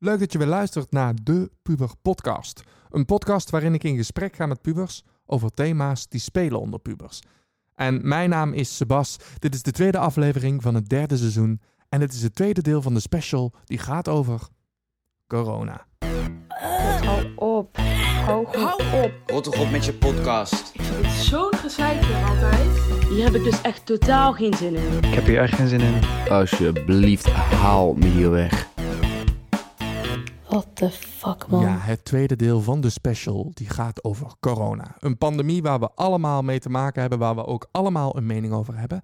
Leuk dat je weer luistert naar de Puber Podcast. Een podcast waarin ik in gesprek ga met pubers over thema's die spelen onder pubers. En mijn naam is Sebas. Dit is de tweede aflevering van het derde seizoen. En het is het tweede deel van de special die gaat over corona. Hou op. Hou op. Rot toch op met je podcast. Ik vind het zo'n gezeik altijd. Hier heb ik dus echt totaal geen zin in. Ik heb hier echt geen zin in. Alsjeblieft, haal me hier weg. What the fuck, man. Ja, het tweede deel van de special die gaat over corona. Een pandemie waar we allemaal mee te maken hebben, waar we ook allemaal een mening over hebben.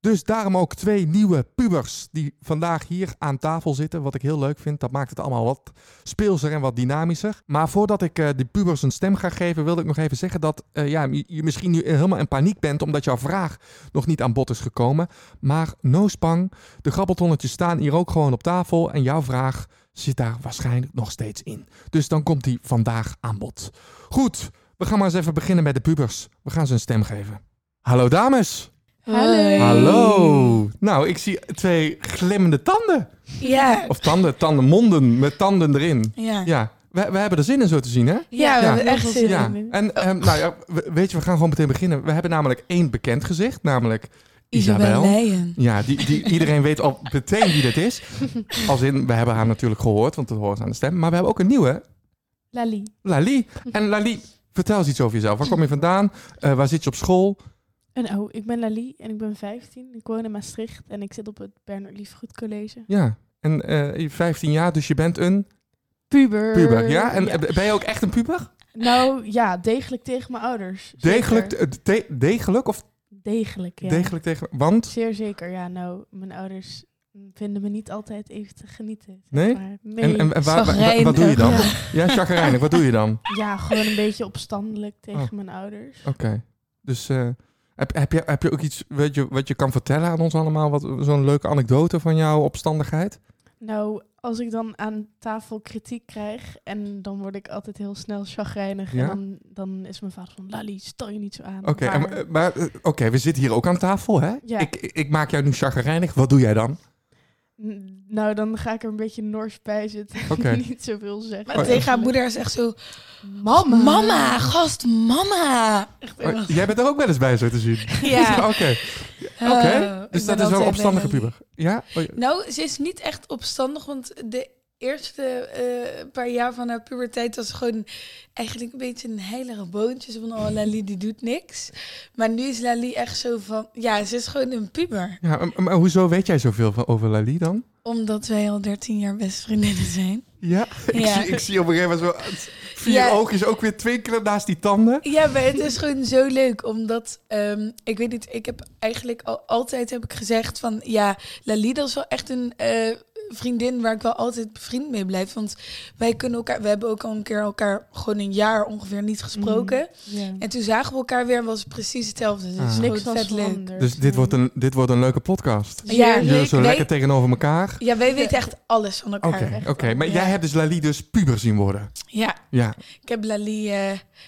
Dus daarom ook twee nieuwe pubers die vandaag hier aan tafel zitten. Wat ik heel leuk vind, dat maakt het allemaal wat speelser en wat dynamischer. Maar voordat ik eh, die pubers een stem ga geven, wilde ik nog even zeggen dat eh, ja, je, je misschien nu helemaal in paniek bent omdat jouw vraag nog niet aan bod is gekomen. Maar no spang, de grabbeltonnetjes staan hier ook gewoon op tafel en jouw vraag zit daar waarschijnlijk nog steeds in. Dus dan komt die vandaag aan bod. Goed, we gaan maar eens even beginnen met de pubers. We gaan ze een stem geven. Hallo dames. Hallo. Hallo. Nou, ik zie twee glimmende tanden. Ja. Of tanden, tanden, monden met tanden erin. Ja. Ja, we, we hebben er zin in zo te zien, hè? Ja, we Ja. hebben echt zin Ja. in. En ehm, nou ja, we- weet je, we gaan gewoon meteen beginnen. We hebben namelijk één bekend gezicht, namelijk Isabel. Ja, die, die, iedereen weet al meteen wie dit is. Als in, we hebben haar natuurlijk gehoord, want dat hoort aan de stem. Maar we hebben ook een nieuwe, Lali. Lali. En Lali, vertel eens iets over jezelf. Waar kom je vandaan? Eh, waar zit je op school? En oh, ik ben Lali en ik ben 15. Ik woon in Maastricht en ik zit op het Bernard Liefgoed College. Ja, en eh, je 15 jaar, dus je bent een Puber. puber. Ja, en eh, ben je ook echt een puber? Nou ja, degelijk tegen mijn ouders. Degelijk, eh, de- degelijk of Degelijk, ja. degelijk tegen... Want? Zeer zeker, ja. Nou, mijn ouders vinden me niet altijd even te genieten. zeg Nee? maar. Nee. En, en, en waar- wat doe je dan? Ja. Ja, chagrijnig. Wat doe je dan? ja, gewoon een beetje opstandelijk tegen Oh. mijn ouders. Oké. Dus eh, heb, heb, je, heb je ook iets wat je, wat je kan vertellen aan ons allemaal? Wat, zo'n leuke anekdote van jouw opstandigheid? Nou, als ik dan aan tafel kritiek krijg en dan word ik altijd heel snel chagrijnig. Ja? En dan, dan is mijn vader van, Lali, stel je niet zo aan. Oké, en, Maar- eh, maar eh, oké, we zitten hier ook aan tafel, hè? Ja. Ik, ik maak jou nu chagrijnig. Wat doe jij dan? Nou, dan ga ik er een beetje nors bij zitten. Oké. niet zoveel zeggen. Maar tegen haar moeder is echt zo... Mama. Mama, gast, mama. Echt Oh, jij bent er ook wel eens bij, zo te zien. Ja. Oké, Eh, oké. dus dat is wel opstandige puber. Ja? Oh, ja. Nou, ze is niet echt opstandig, want de eerste eh, paar jaar van haar puberteit was gewoon eigenlijk een beetje een heilige boontje. Zo van, oh, Lali, die doet niks. Maar nu is Lali echt zo van, ja, ze is gewoon een puber. ja maar, maar hoezo weet jij zoveel van, over Lali dan? Omdat wij al 13 jaar beste vriendinnen zijn. Ja? Ik, Ja. zie, ik zie op een gegeven moment zo vier Ja. oogjes ook weer twinkelen naast die tanden. Ja, maar het is gewoon zo leuk, omdat, ehm, ik weet niet, ik heb eigenlijk al, altijd heb ik gezegd van, ja, Lali, dat is wel echt een eh, vriendin waar ik wel altijd bevriend mee blijf. Want wij kunnen elkaar, we hebben ook al een keer elkaar gewoon een jaar ongeveer niet gesproken. Ja. En toen zagen we elkaar weer en was het precies hetzelfde. Dus Ah. Niks vet leuk. Dus dit wordt, een, dit wordt een leuke podcast. Ja, Jullie zo wij- lekker tegenover elkaar. Ja, wij weten echt alles van elkaar. Oké, wel. Maar Ja. jij hebt dus Lali dus puber zien worden. Ja, Ja. ik heb Lali eh,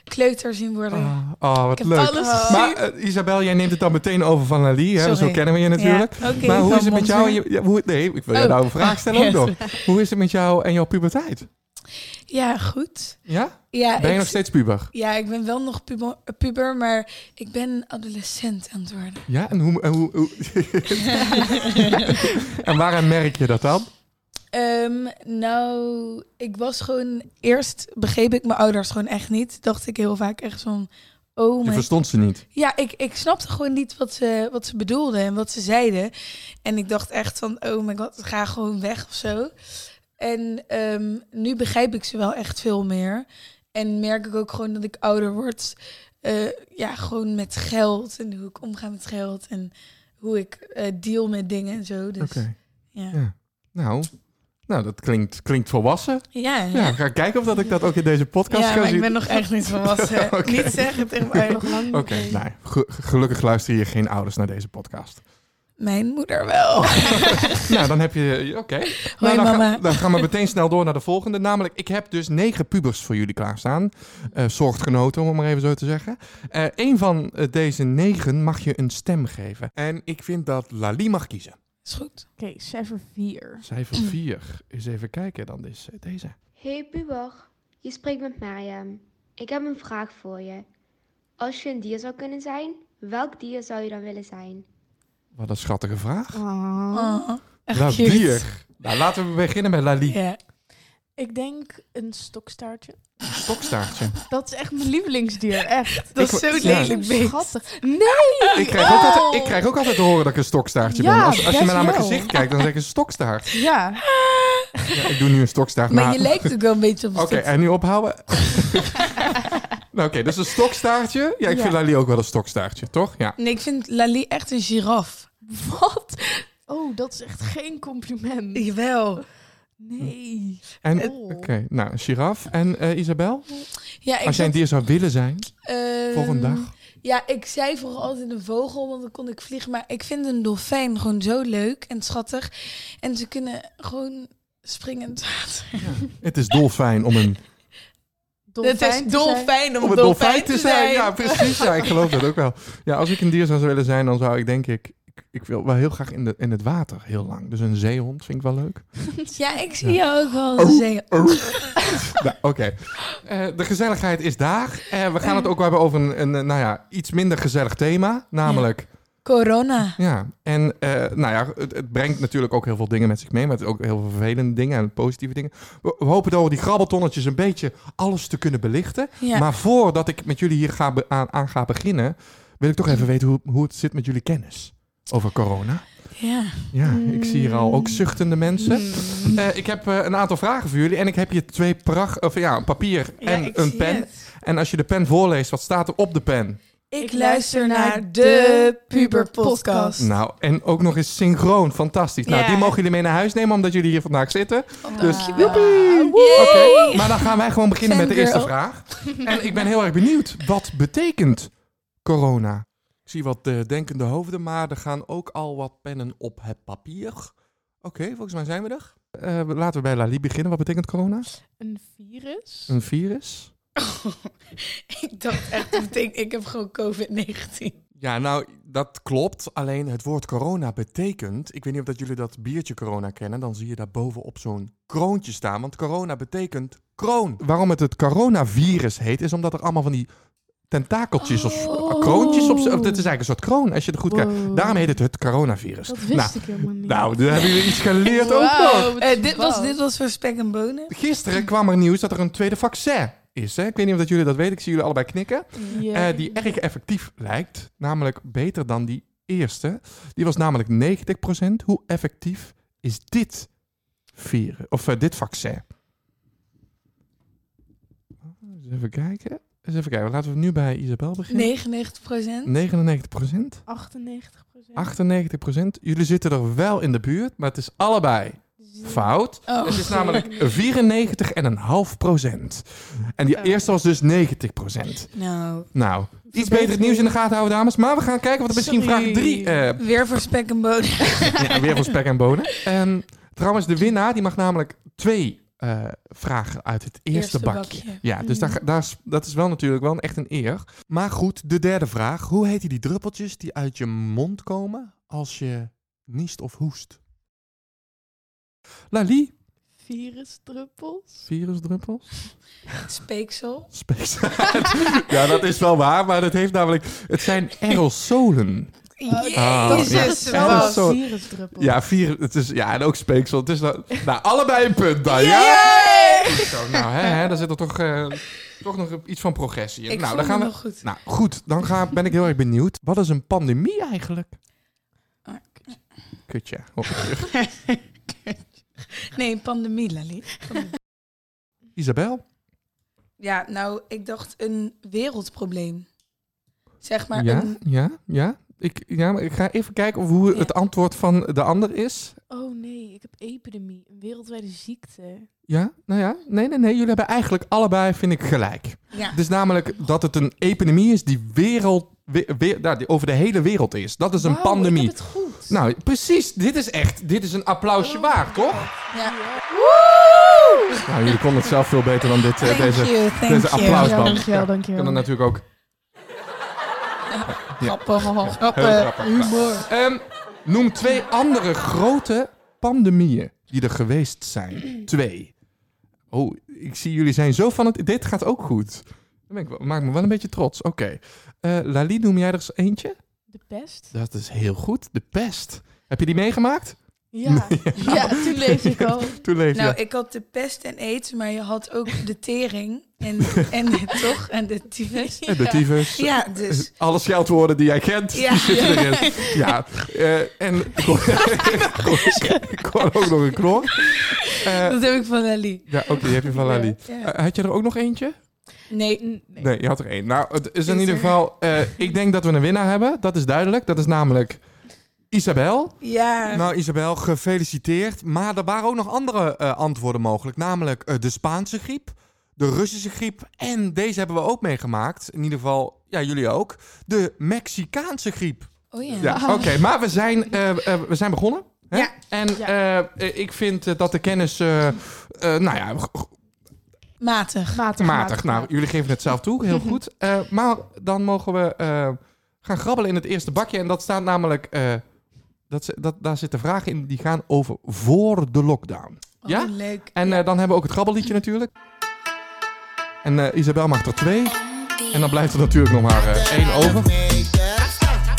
kleuter zien worden. Oh, oh, wat ik heb leuk. Maar eh, Isabel, jij neemt het dan meteen over van Lali. Hè? Zo Sorry. kennen we je natuurlijk. Ja, maar hoe is het met jou? En Monster. je, ja, hoe, nee, ik wil je Oh. nou een vraag stellen ook nog. Hoe is het met jou en jouw puberteit? Ja, goed. Ja? Ja, Ben je nog steeds puber? ja, ik ben wel nog puber, puber, maar ik ben adolescent aan het worden. Ja? En hoe... En, hoe, hoe- en waaraan merk je dat dan? Ehm, nou, ik was gewoon... Eerst begreep ik mijn ouders gewoon echt niet. Dacht ik heel vaak echt van... Oh Je verstond ze niet. Ja, ik, ik snapte gewoon niet wat ze, wat ze bedoelden en wat ze zeiden. En ik dacht echt van... Oh mijn god, ga gewoon weg of zo. En ehm, nu begrijp ik ze wel echt veel meer. En merk ik ook gewoon dat ik ouder word. eh, ja, gewoon met geld. En hoe ik omga met geld. En hoe ik eh, deal met dingen en zo. Dus, Oké. ja. Ja. Nou, nou, dat klinkt, klinkt volwassen. Ja, Ja, ga kijken of dat ik dat ook in deze podcast Ja, kan maar ik zien. ben nog echt niet volwassen. Niet zeggen tegen mij. nog lang. Oké, nou, ge- gelukkig luisteren hier geen ouders naar deze podcast. Mijn moeder wel. nou, dan heb je... Oké. Hoi, Nou, dan, mama. Ga, dan gaan we meteen snel door naar de volgende. Namelijk, ik heb dus negen pubers voor jullie klaarstaan. Eh soortgenoten, om het maar even zo te zeggen. Eh een van eh, deze negen mag je een stem geven. En ik vind dat Lali mag kiezen. Is goed. Oké, cijfer 4. Cijfer 4. Eens even kijken dan is deze. Hey puber, je spreekt met Mariam. Ik heb een vraag voor je. Als je een dier zou kunnen zijn, welk dier zou je dan willen zijn? Wat een schattige vraag. Oh, echt Welk cute. dier? Nou, laten we beginnen met Lali. Ja. Ik denk een stokstaartje. Stokstaartje. Dat is echt mijn lievelingsdier, echt. Dat is zo ja. lelijk beest. schattig. Nee! Ik krijg, ook altijd, ik krijg ook altijd te horen dat ik een stokstaartje Ja, ben. Als, als je me naar mijn gezicht kijkt, dan zeg ik een stokstaart. Ja, Ja, ik doe nu een stokstaart. Maar je lijkt ook wel een beetje op een Oké, en nu ophouden. nou, Oké, dus een stokstaartje. Ja, ik Ja. vind Lali ook wel een stokstaartje, toch? Ja. Nee, ik vind Lali echt een giraf. wat? Oh, dat is echt geen compliment. Jawel. Nee. En, Oh. oké, nou, een giraf. En eh, Isabel, Ja, ik als jij een dier zou willen zijn, ehm, voor een dag. Ja, ik zei vooral altijd een vogel, want dan kon ik vliegen. Maar ik vind een dolfijn gewoon zo leuk en schattig. En ze kunnen gewoon springen in het water. Het is dolfijn om een, Dolfijn Het is te zijn. dolfijn om, om een dolfijn te zijn. Ja, precies. Ja, ik geloof dat ook wel. Ja, als ik een dier zou willen zijn, dan zou ik denk ik... Ik, ik wil wel heel graag in, de, in het water, heel lang. Dus een zeehond vind ik wel leuk. Ja, ik zie jou ook wel als een zee. nou, Oké. Eh, de gezelligheid is daar. Eh, we gaan het ook hebben over een, een nou ja, iets minder gezellig thema. Namelijk, Corona. ja. En eh, nou ja, het, het brengt natuurlijk ook heel veel dingen met zich mee. Maar het is ook heel veel vervelende dingen en positieve dingen. We, we hopen door die grabbeltonnetjes een beetje alles te kunnen belichten. Ja. Maar voordat ik met jullie hier ga be- aan, aan ga beginnen, wil ik toch even weten hoe, hoe het zit met jullie kennis over corona. ja. Ja, ik zie hier al ook zuchtende mensen. Mm. Eh, ik heb eh, een aantal vragen voor jullie en ik heb hier twee pracht, of ja, een papier en een pen. het. En als je de pen voorleest, wat staat er op de pen? Ik luister naar de Puber Podcast. Nou, en ook nog eens synchroon, fantastisch. Nou, die mogen jullie mee naar huis nemen, omdat jullie hier vandaag zitten. Dus. Oké, maar dan gaan wij gewoon beginnen met de eerste vraag. En ik ben heel erg benieuwd, wat betekent corona? Ik zie wat eh, denkende hoofden, maar er gaan ook al wat pennen op het papier. Oké, volgens mij zijn we er. Eh, laten we bij Lali beginnen. Wat betekent corona? Een virus? Een virus? Ik dacht echt meteen, ik heb gewoon COVID-19. Ja, nou, dat klopt. Alleen het woord corona betekent... Ik weet niet of dat jullie dat biertje corona kennen. Dan zie je daar bovenop zo'n kroontje staan. Want corona betekent kroon. Waarom het het coronavirus heet... is omdat er allemaal van die tentakeltjes of Oh. kroontjes op... Of, het is eigenlijk een soort kroon, als je het goed kijkt. Daarom heet het het coronavirus. Dat wist nou, ik helemaal niet. nou, dan hebben jullie iets geleerd ook nog. Eh, dit, was, dit was voor spek en bonen. Gisteren kwam er nieuws dat er een tweede vaccin is. Hè? Ik weet niet of dat jullie dat weten. Ik zie jullie allebei knikken. Eh, die erg effectief lijkt. Namelijk beter dan die eerste. Die was namelijk 90%. Hoe effectief is dit virus? Of eh, dit vaccin? Eens even kijken. Eens even kijken. Laten we nu bij Isabel beginnen. 99 procent. 99%. 98% 98%. Jullie zitten er wel in de buurt, maar het is allebei fout. Oh. Het is namelijk 94,5%. En die Oh. eerste was dus 90%. Nou, Nou, iets beter het nieuws in de gaten houden, dames. Maar we gaan kijken wat er misschien Sorry. vraag 3... eh weer voor spek en bonen. ja, weer voor spek en bonen. En trouwens, de winnaar die mag namelijk twee eh, vragen uit het eerste, Eerste bakje. bakje. Ja, dus daar, daar is, dat is wel natuurlijk wel echt een eer. Maar goed, de derde vraag. Hoe heten die druppeltjes die uit je mond komen als je niest of hoest? Lali, Virusdruppels? virusdruppels? Speeksel. Space. ja, dat is wel waar, maar het heeft namelijk... Het zijn aerosolen. Ah, Jezus, ja. Bas. Ja, zo. Virusdruppels. Ja, vier, het is, ja, en ook speeksel. Het is nou, nou, allebei een punt dan, ja? Zo, nou, hè, hè, daar zit er toch, eh, toch nog iets van progressie in. Ik nou, vond dan gaan we... nog goed. Nou, goed. Dan ga, ben ik heel erg benieuwd. Wat is een pandemie eigenlijk? Ah, Kutje. Nee, een pandemie, Lali. Isabel? Ja, nou, ik dacht een wereldprobleem. Zeg maar ja, een... ja, ja. Ik, ja, maar ik ga even kijken of hoe Ja. het antwoord van de ander is. Oh nee, ik heb epidemie. Een wereldwijde ziekte. Ja, nou ja. Nee, nee, nee. Jullie hebben eigenlijk allebei, vind ik, gelijk. Ja. Het is namelijk dat het een epidemie is die, wereld, we- we- nou, die over de hele wereld is. Dat is een pandemie. Ik heb het goed. Nou, precies. Dit is echt. Dit is een applausje waard, toch? ja. Nou, jullie konden het zelf veel beter dan dit, Thank deze. you, thank deze Ja, Applausband. dankjewel, Ja. dankjewel. kan dan natuurlijk ook. Grappig, Heel grappig. grappig. Humor. Ehm, Noem twee andere grote pandemieën die er geweest zijn. Twee. Oh, ik zie jullie zijn zo van het... Dit gaat ook goed. Dan ben ik, wel- maak me wel een beetje trots. Oké. Eh, Lali, noem jij er eens eentje? De pest? Dat is heel goed. De pest. Heb je die meegemaakt? Ja. ja, toen lees ik al. Toen leef je. Nou, ik had de pest en aids, maar je had ook de tering en, en toch en de tyfus. En de tyfus. Ja, dus Alle scheldwoorden die jij kent, Ja. die zitten erin. Ja, eh, en ik hoor, ik hoor ook nog een knor. Eh, dat heb ik van Lali. ja, oké, die heb je van Lali. Ja. Eh, had je er ook nog eentje? Nee, Nee. Nee, je had er één. Nou, het is in Is ieder er? geval... eh, ik denk dat we een winnaar hebben. Dat is duidelijk. Dat is namelijk Isabel. ja. Nou, Isabel, gefeliciteerd. Maar er waren ook nog andere eh, antwoorden mogelijk. Namelijk eh, de Spaanse griep, de Russische griep... en deze hebben we ook meegemaakt. In ieder geval, ja, jullie ook. De Mexicaanse griep. oh ja. Ja, oké. Maar we zijn, eh, we zijn begonnen. Hè? Ja. En Ja. ik vind dat de kennis... nou ja, Matig. Matig. matig. Nou, jullie geven het zelf toe. Heel goed. Eh, maar dan mogen we eh, gaan grabbelen in het eerste bakje. En dat staat namelijk... eh, dat, dat, daar zitten vragen in die gaan over voor de lockdown. Oh, Ja? leuk. En eh, dan hebben we ook het grabbelliedje natuurlijk. En eh, Isabel mag er twee. En dan blijft er natuurlijk nog maar eh, één over.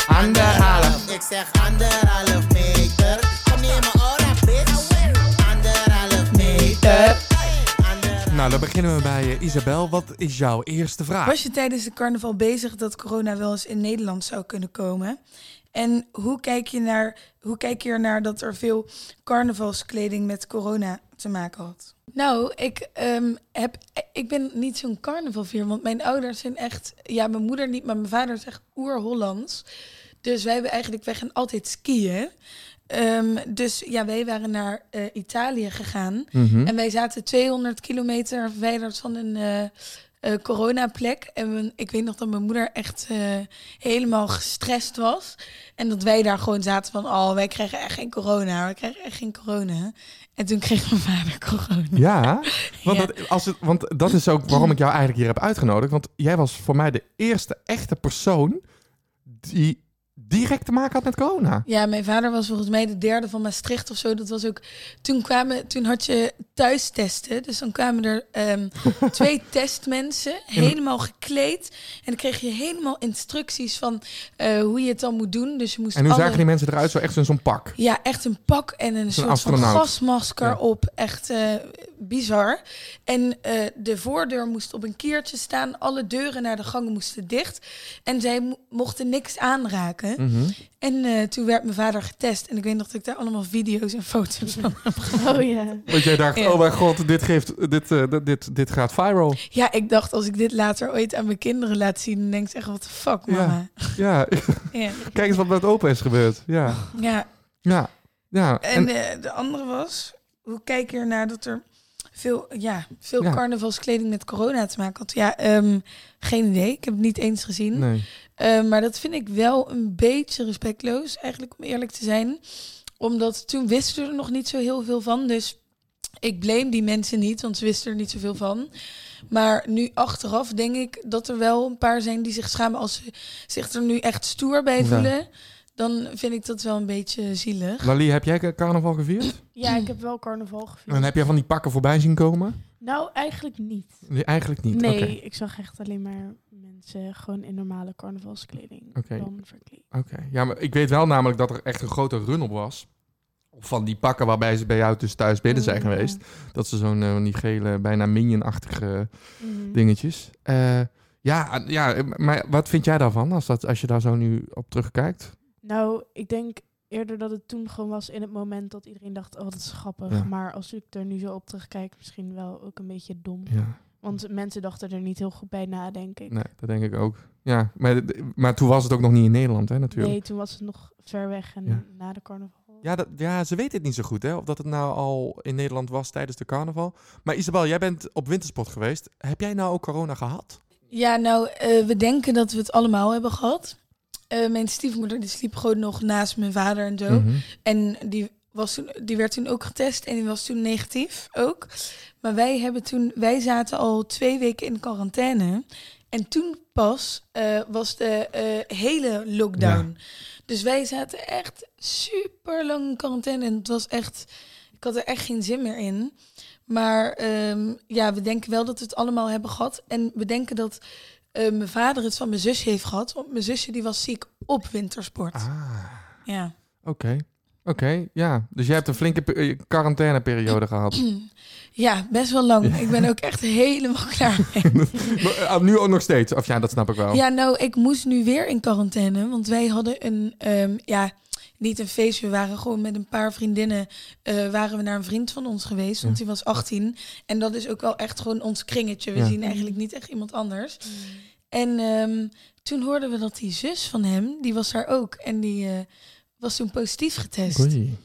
Anderhalf. Ik zeg anderhalf meter. Kom niet in mijn oren, bitch. Anderhalf meter. Nou, dan beginnen we bij Isabel. Wat is jouw eerste vraag? Was je tijdens de carnaval bezig dat corona wel eens in Nederland zou kunnen komen? En hoe kijk je, naar, hoe kijk je ernaar dat er veel carnavalskleding met corona te maken had? Nou, ik, ehm, heb, ik ben niet zo'n carnavalvier, want mijn ouders zijn echt... Ja, mijn moeder niet, maar mijn vader is echt oer-Hollands. Dus wij hebben eigenlijk, wij gaan altijd skiën. Ehm, dus ja, wij waren naar eh, Italië gegaan. Mhm. En wij zaten 200 kilometer verwijderd van een eh, eh, coronaplek. En we- ik weet nog dat mijn moeder echt eh, helemaal gestrest was. En dat wij daar gewoon zaten van, oh, wij krijgen echt geen corona. We krijgen echt geen corona. En toen kreeg mijn vader corona. Ja, want, Ja. Dat, als het, want dat is ook waarom ik jou eigenlijk hier heb uitgenodigd. Want jij was voor mij de eerste echte persoon die direct te maken had met corona. Ja, mijn vader was volgens mij de derde van Maastricht of zo. Dat was ook. Toen kwamen, toen had je thuistesten. Dus dan kwamen er ehm, twee testmensen, helemaal gekleed. En dan kreeg je helemaal instructies van eh, hoe je het dan moet doen. Dus je moest En hoe alle- zagen die mensen eruit? Zo echt in zo'n pak. Ja, echt een pak en een soort astronaut. van gasmasker Ja. op. Echt eh, bizar. En eh, de voordeur moest op een kiertje staan. Alle deuren naar de gangen moesten dicht. En zij mo- mochten niks aanraken. Mhm. En eh, toen werd mijn vader getest. En ik weet nog dat ik daar allemaal video's en foto's van heb. Oh ja. Want jij dacht, Ja. oh mijn god, dit, geeft, dit, eh, dit, dit, dit gaat viral. Ja, ik dacht als ik dit later ooit aan mijn kinderen laat zien... dan denk ze echt, wat de fuck, mama. Ja, Ja. kijk eens wat met opa is gebeurd. Ja, ja. ja, ja. En eh, de andere was, hoe kijk je ernaar dat er veel, ja, veel Ja. carnavalskleding met corona te maken had? Ja, ehm, geen idee. Ik heb het niet eens gezien. nee. Eh, maar dat vind ik wel een beetje respectloos, eigenlijk om eerlijk te zijn. Omdat toen wisten we er nog niet zo heel veel van. Dus ik blame die mensen niet, want ze wisten er niet zoveel van. Maar nu achteraf denk ik dat er wel een paar zijn die zich schamen als ze zich er nu echt stoer bij Ja. voelen. Dan vind ik dat wel een beetje zielig. Lali, heb jij carnaval gevierd? Ja, ik heb wel carnaval gevierd. En heb jij van die pakken voorbij zien komen? Nou, eigenlijk niet. Nee, eigenlijk niet. Nee, ik zag echt alleen maar mensen gewoon in normale carnavalskleding. Oké. Oké, ja, maar ik weet wel namelijk dat er echt een grote run op was. Van die pakken waarbij ze bij jou dus thuis binnen zijn ja. geweest. Dat ze zo'n eh, van die gele, bijna minion-achtige Mhm. dingetjes. Eh, ja, ja, maar wat vind jij daarvan als, dat, als je daar zo nu op terugkijkt? Nou, ik denk eerder dat het toen gewoon was in het moment dat iedereen dacht, oh, dat is grappig. Ja. Maar als ik er nu zo op terugkijk, misschien wel ook een beetje dom. Ja, Want mensen dachten er niet heel goed bij na, denk ik. nee, dat denk ik ook. Ja, maar, maar toen was het ook nog niet in Nederland, hè, natuurlijk. Nee, toen was het nog ver weg en Ja. na de carnaval. Ja, dat, ja, ze weten het niet zo goed, hè? Of dat het nou al in Nederland was tijdens de carnaval. Maar Isabel, jij bent op wintersport geweest. Heb jij nou ook corona gehad? Ja, nou, eh, we denken dat we het allemaal hebben gehad. Eh, mijn stiefmoeder die sliep gewoon nog naast mijn vader en zo. Mhm. En die, was toen, die werd toen ook getest en die was toen negatief ook. Maar wij, hebben toen, wij zaten al twee weken in quarantaine. En toen pas eh, was de eh, hele lockdown. Dus wij zaten echt super lang in quarantaine. En het was echt. Ik had er echt geen zin meer in. Maar ehm, ja, we denken wel dat we het allemaal hebben gehad. En we denken dat eh, mijn vader het van mijn zusje heeft gehad. Want mijn zusje die was ziek op wintersport. Ah, Ja. oké. Oké, ja. Dus jij hebt een flinke eh, quarantaineperiode gehad. ja, best wel lang. Ik ben ook echt helemaal klaar mee. Eh, nu ook nog steeds. Of ja, dat snap ik wel. Ja, nou, ik moest nu weer in quarantaine. Want wij hadden een, ehm, ja, niet een feestje. We waren gewoon met een paar vriendinnen, eh, waren we naar een vriend van ons geweest. Want Ja. die was 18. En dat is ook wel echt gewoon ons kringetje. We Ja. zien eigenlijk niet echt iemand anders. En ehm, toen hoorden we dat die zus van hem, die was daar ook. En die eh, was toen positief getest. Oei.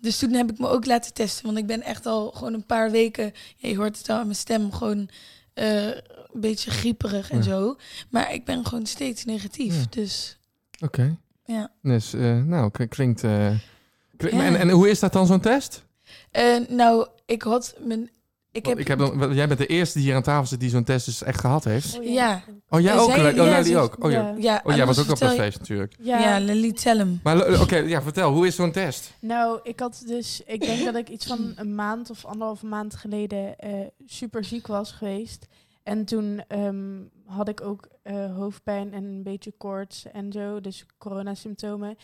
Dus toen heb ik me ook laten testen. Want ik ben echt al gewoon een paar weken... Ja, je hoort het al aan mijn stem, gewoon eh, een beetje grieperig en Ja. zo. Maar ik ben gewoon steeds negatief. Ja. Dus Oké. Ja. Dus, eh, nou, klinkt... eh, Ja. en, en hoe is dat dan, zo'n test? Eh, nou, ik had mijn... Ik heb, Ik heb dan, jij bent de eerste die hier aan tafel zit die zo'n test dus echt gehad heeft. Ja, Oh, jij ook? zij- Lali? Oh, ja, ook. Oh, ja. ja, Oh, jij was ook op dat feest natuurlijk. Ja, Ja, Lily, tell hem. Maar oké, ja, vertel. Hoe is zo'n test? nou, ik had dus, ik denk dat ik iets van een maand of anderhalve maand geleden eh, super ziek was geweest. En toen ehm, had ik ook eh, hoofdpijn en een beetje koorts en zo, dus coronasymptomen.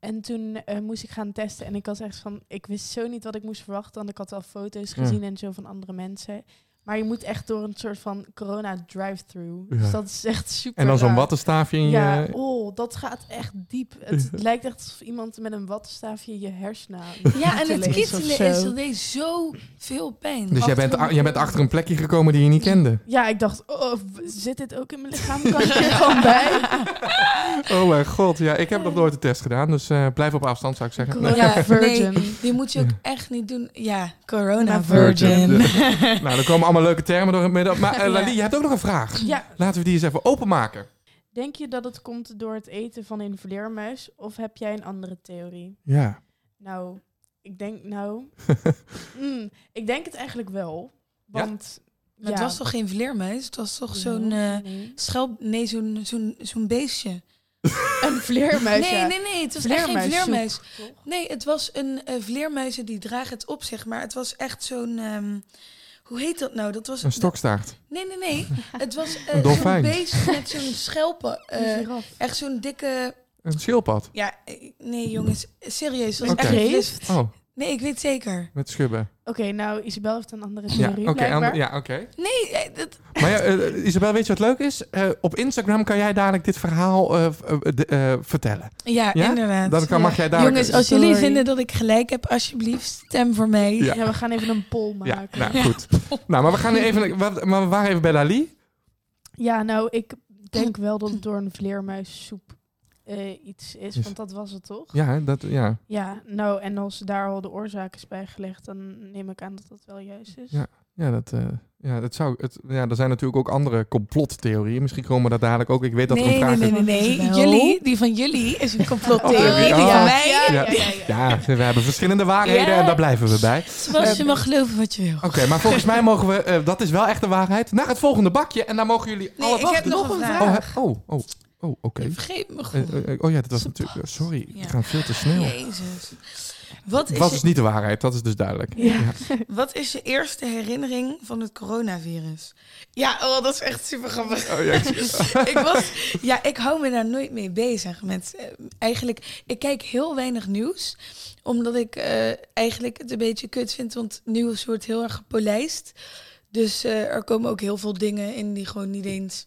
En toen eh, moest ik gaan testen en ik was echt van, ik wist zo niet wat ik moest verwachten, want ik had al foto's Ja. gezien en zo van andere mensen. Maar je moet echt door een soort van corona drive-through. Ja. Dus dat is echt super En dan zo'n wattenstaafje in je... Ja, oh, dat gaat echt diep. Het lijkt echt alsof iemand met een wattenstaafje je hersenen aan Ja, en het kittelen is is, zo. dat deed zo veel pijn. Dus jij bent, jij bent achter een plekje gekomen die je niet kende. Ja, ik dacht, oh, w- zit dit ook in mijn lichaam? Kan ik er gewoon bij? Oh mijn god, ja, ik heb nog nooit de test gedaan, dus eh, blijf op afstand zou ik zeggen. Corona Ja, virgin. nee, die moet je ook echt niet doen. Ja, corona Corona virgin. virgin. nou, er komen allemaal leuke termen door het midden. Maar Ja. Lali, je hebt ook nog een vraag. Ja, Laten we die eens even openmaken. denk je dat het komt door het eten van een vleermuis? Of heb jij een andere theorie? Ja. Nou, ik denk nou... mm, ik denk het eigenlijk wel. Ja? Want... Maar het was toch geen vleermuis? Het was toch zo'n eh Nee. schelp... Nee, zo'n zo'n zo'n beestje. Een vleermuis, Nee, nee, nee. Het was echt geen vleermuis. Nee, het was een eh vleermuizen die dragen het op, zeg maar. Het was echt zo'n... ehm, hoe heet dat nou? Dat was Een stokstaart. Nee, nee, nee. Het was eh, Een zo'n dolfijn. beest met zo'n schelpen. Eh, echt zo'n dikke... Een schildpad. Ja, eh, nee jongens, serieus. Het was echt. Oh, Nee, ik weet zeker. met schubben. Oké, nou, Isabel heeft een andere Ja, theorie, oké. blijkbaar. ander- ja, oké. Nee, eh, dat, Maar ja, eh, Isabel, weet je wat leuk is? Eh, op Instagram kan jij dadelijk dit verhaal eh, v- eh, de- eh, vertellen. ja, Ja? inderdaad. Dan kan, mag jij dadelijk... Jongens, als jullie vinden dat ik gelijk heb, alsjeblieft, stem voor mij. Ja. Ja, we gaan even een poll Ja, maken. nou goed. nou, maar we gaan nu even... Maar we waren even bij Lali. Ja, nou, ik denk wel dat het door een vleermuissoep eh, iets is, Is- want dat was het toch? Ja, dat, ja. Ja, nou, en als daar al de oorzaak is bijgelegd, dan neem ik aan dat dat wel juist is. Ja. Ja, dat, eh, ja, dat zou... Het, ja, er zijn natuurlijk ook andere complottheorieën. Misschien komen we daar dadelijk ook... Ik weet dat er een Nee, nee, vraag nee, nee, nee. Wel. Jullie, die van jullie is een complottheorie. Oh, die ja. van mij. Ja, Ja. ja, ja, ja. Ja, we hebben verschillende waarheden Ja. en daar blijven we bij. Zoals je mag geloven wat je wil. Oké, maar volgens mij mogen we, eh, dat is wel echt de waarheid, naar het volgende bakje. En daar mogen jullie Nee, alle ik heb nog een vraag. Oh, hè- oh, oh, oh oké. Vergeet me Eh, gewoon. eh, oh ja, dat was natuurlijk... sorry, Ja. ik ga veel te snel. Jezus. Wat is, was je, dus niet de waarheid, dat is dus duidelijk. Ja. wat is je eerste herinnering van het coronavirus? Ja, oh, dat is echt super grappig. Oh, ja, ik was, ja, ik hou me daar nooit mee bezig. Met, eh, eigenlijk, ik kijk heel weinig nieuws. Omdat ik eh, eigenlijk het een beetje kut vind. Want nieuws wordt heel erg gepolijst. Dus eh, er komen ook heel veel dingen in die gewoon niet eens...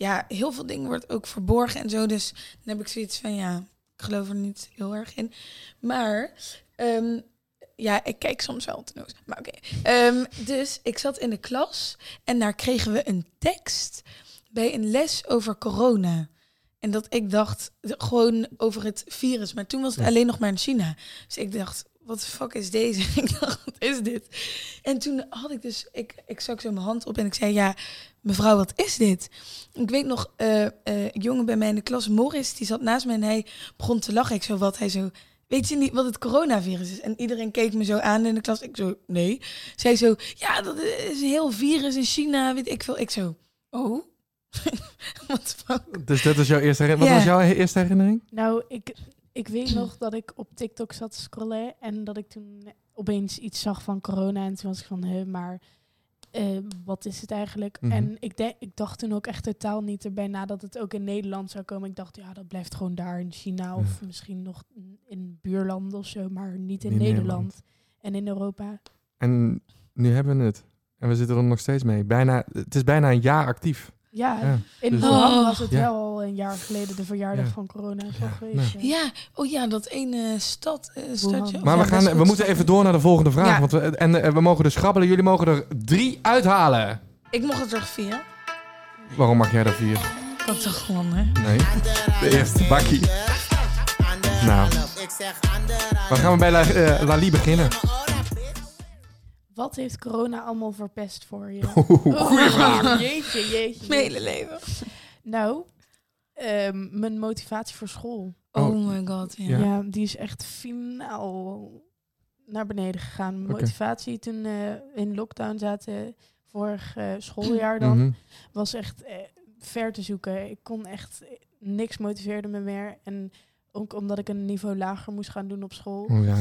Ja, heel veel dingen wordt ook verborgen en zo. Dus dan heb ik zoiets van, ja, ik geloof er niet heel erg in. Maar... ehm, ja, ik kijk soms wel te noos. Maar oké. Ehm, dus ik zat in de klas en daar kregen we een tekst bij een les over corona. En dat ik dacht, gewoon over het virus. Maar toen was het alleen nog maar in China. Dus ik dacht, wat de fuck is deze? ik dacht, wat is dit? En toen had ik dus, ik, ik zag zo mijn hand op en ik zei, ja, mevrouw, wat is dit? Ik weet nog, eh, eh, een jongen bij mij in de klas, Morris, die zat naast me en hij begon te lachen. Ik zo, wat? Hij zo, weet je niet wat het coronavirus is? En iedereen keek me zo aan in de klas. Ik zo, nee. Zij zo, ja, dat is een heel virus in China, weet ik veel. Ik zo, oh? Wat fuck? Dus dat is jouw eerste herinnering. Wat was jouw eerste herinnering? Nou, ik, ik weet nog dat ik op TikTok zat te scrollen en dat ik toen opeens iets zag van corona. En toen was ik van, hè, maar eh, wat is het eigenlijk? Mhm. En ik, denk, ik dacht toen ook echt totaal niet erbij na dat het ook in Nederland zou komen. Ik dacht, ja, dat blijft gewoon daar in China of misschien nog in buurlanden of zo, maar niet in In Nederland. Nederland. en in Europa. En nu hebben we het. En we zitten er nog steeds mee. Bijna, het is bijna een jaar actief. Ja, Ja, in dus- Wuhan Oh. was het Ja. wel al een jaar geleden de verjaardag Ja. van corona is Ja, al geweest. ja. Ja, oh ja, dat ene stad, eh, stadje. Maar Ja, we, gaan, we moeten even door naar de volgende vraag. Ja. Want we, en eh, we mogen dus grabbelen. Jullie mogen er drie uithalen. Ik mocht het er vier. Waarom mag jij er vier? Ik had toch gewonnen. Nee. De eerste bakkie. Nou. Ik zeg anderhalf. Dan gaan we bij La, eh, Lali beginnen. Wat heeft corona allemaal verpest voor je? Goeie vraag. Jeetje, jeetje. Mijn hele leven. Nou, ehm, mijn motivatie voor school. Oh, Oh. my god, ja. Die is echt finaal naar beneden gegaan. Mijn motivatie toen we in lockdown zaten, vorig eh, schooljaar dan, Mhm. was echt eh, ver te zoeken. Ik kon echt, niks motiveerde me meer. En ook omdat ik een niveau lager moest gaan doen op school. Oh, ja.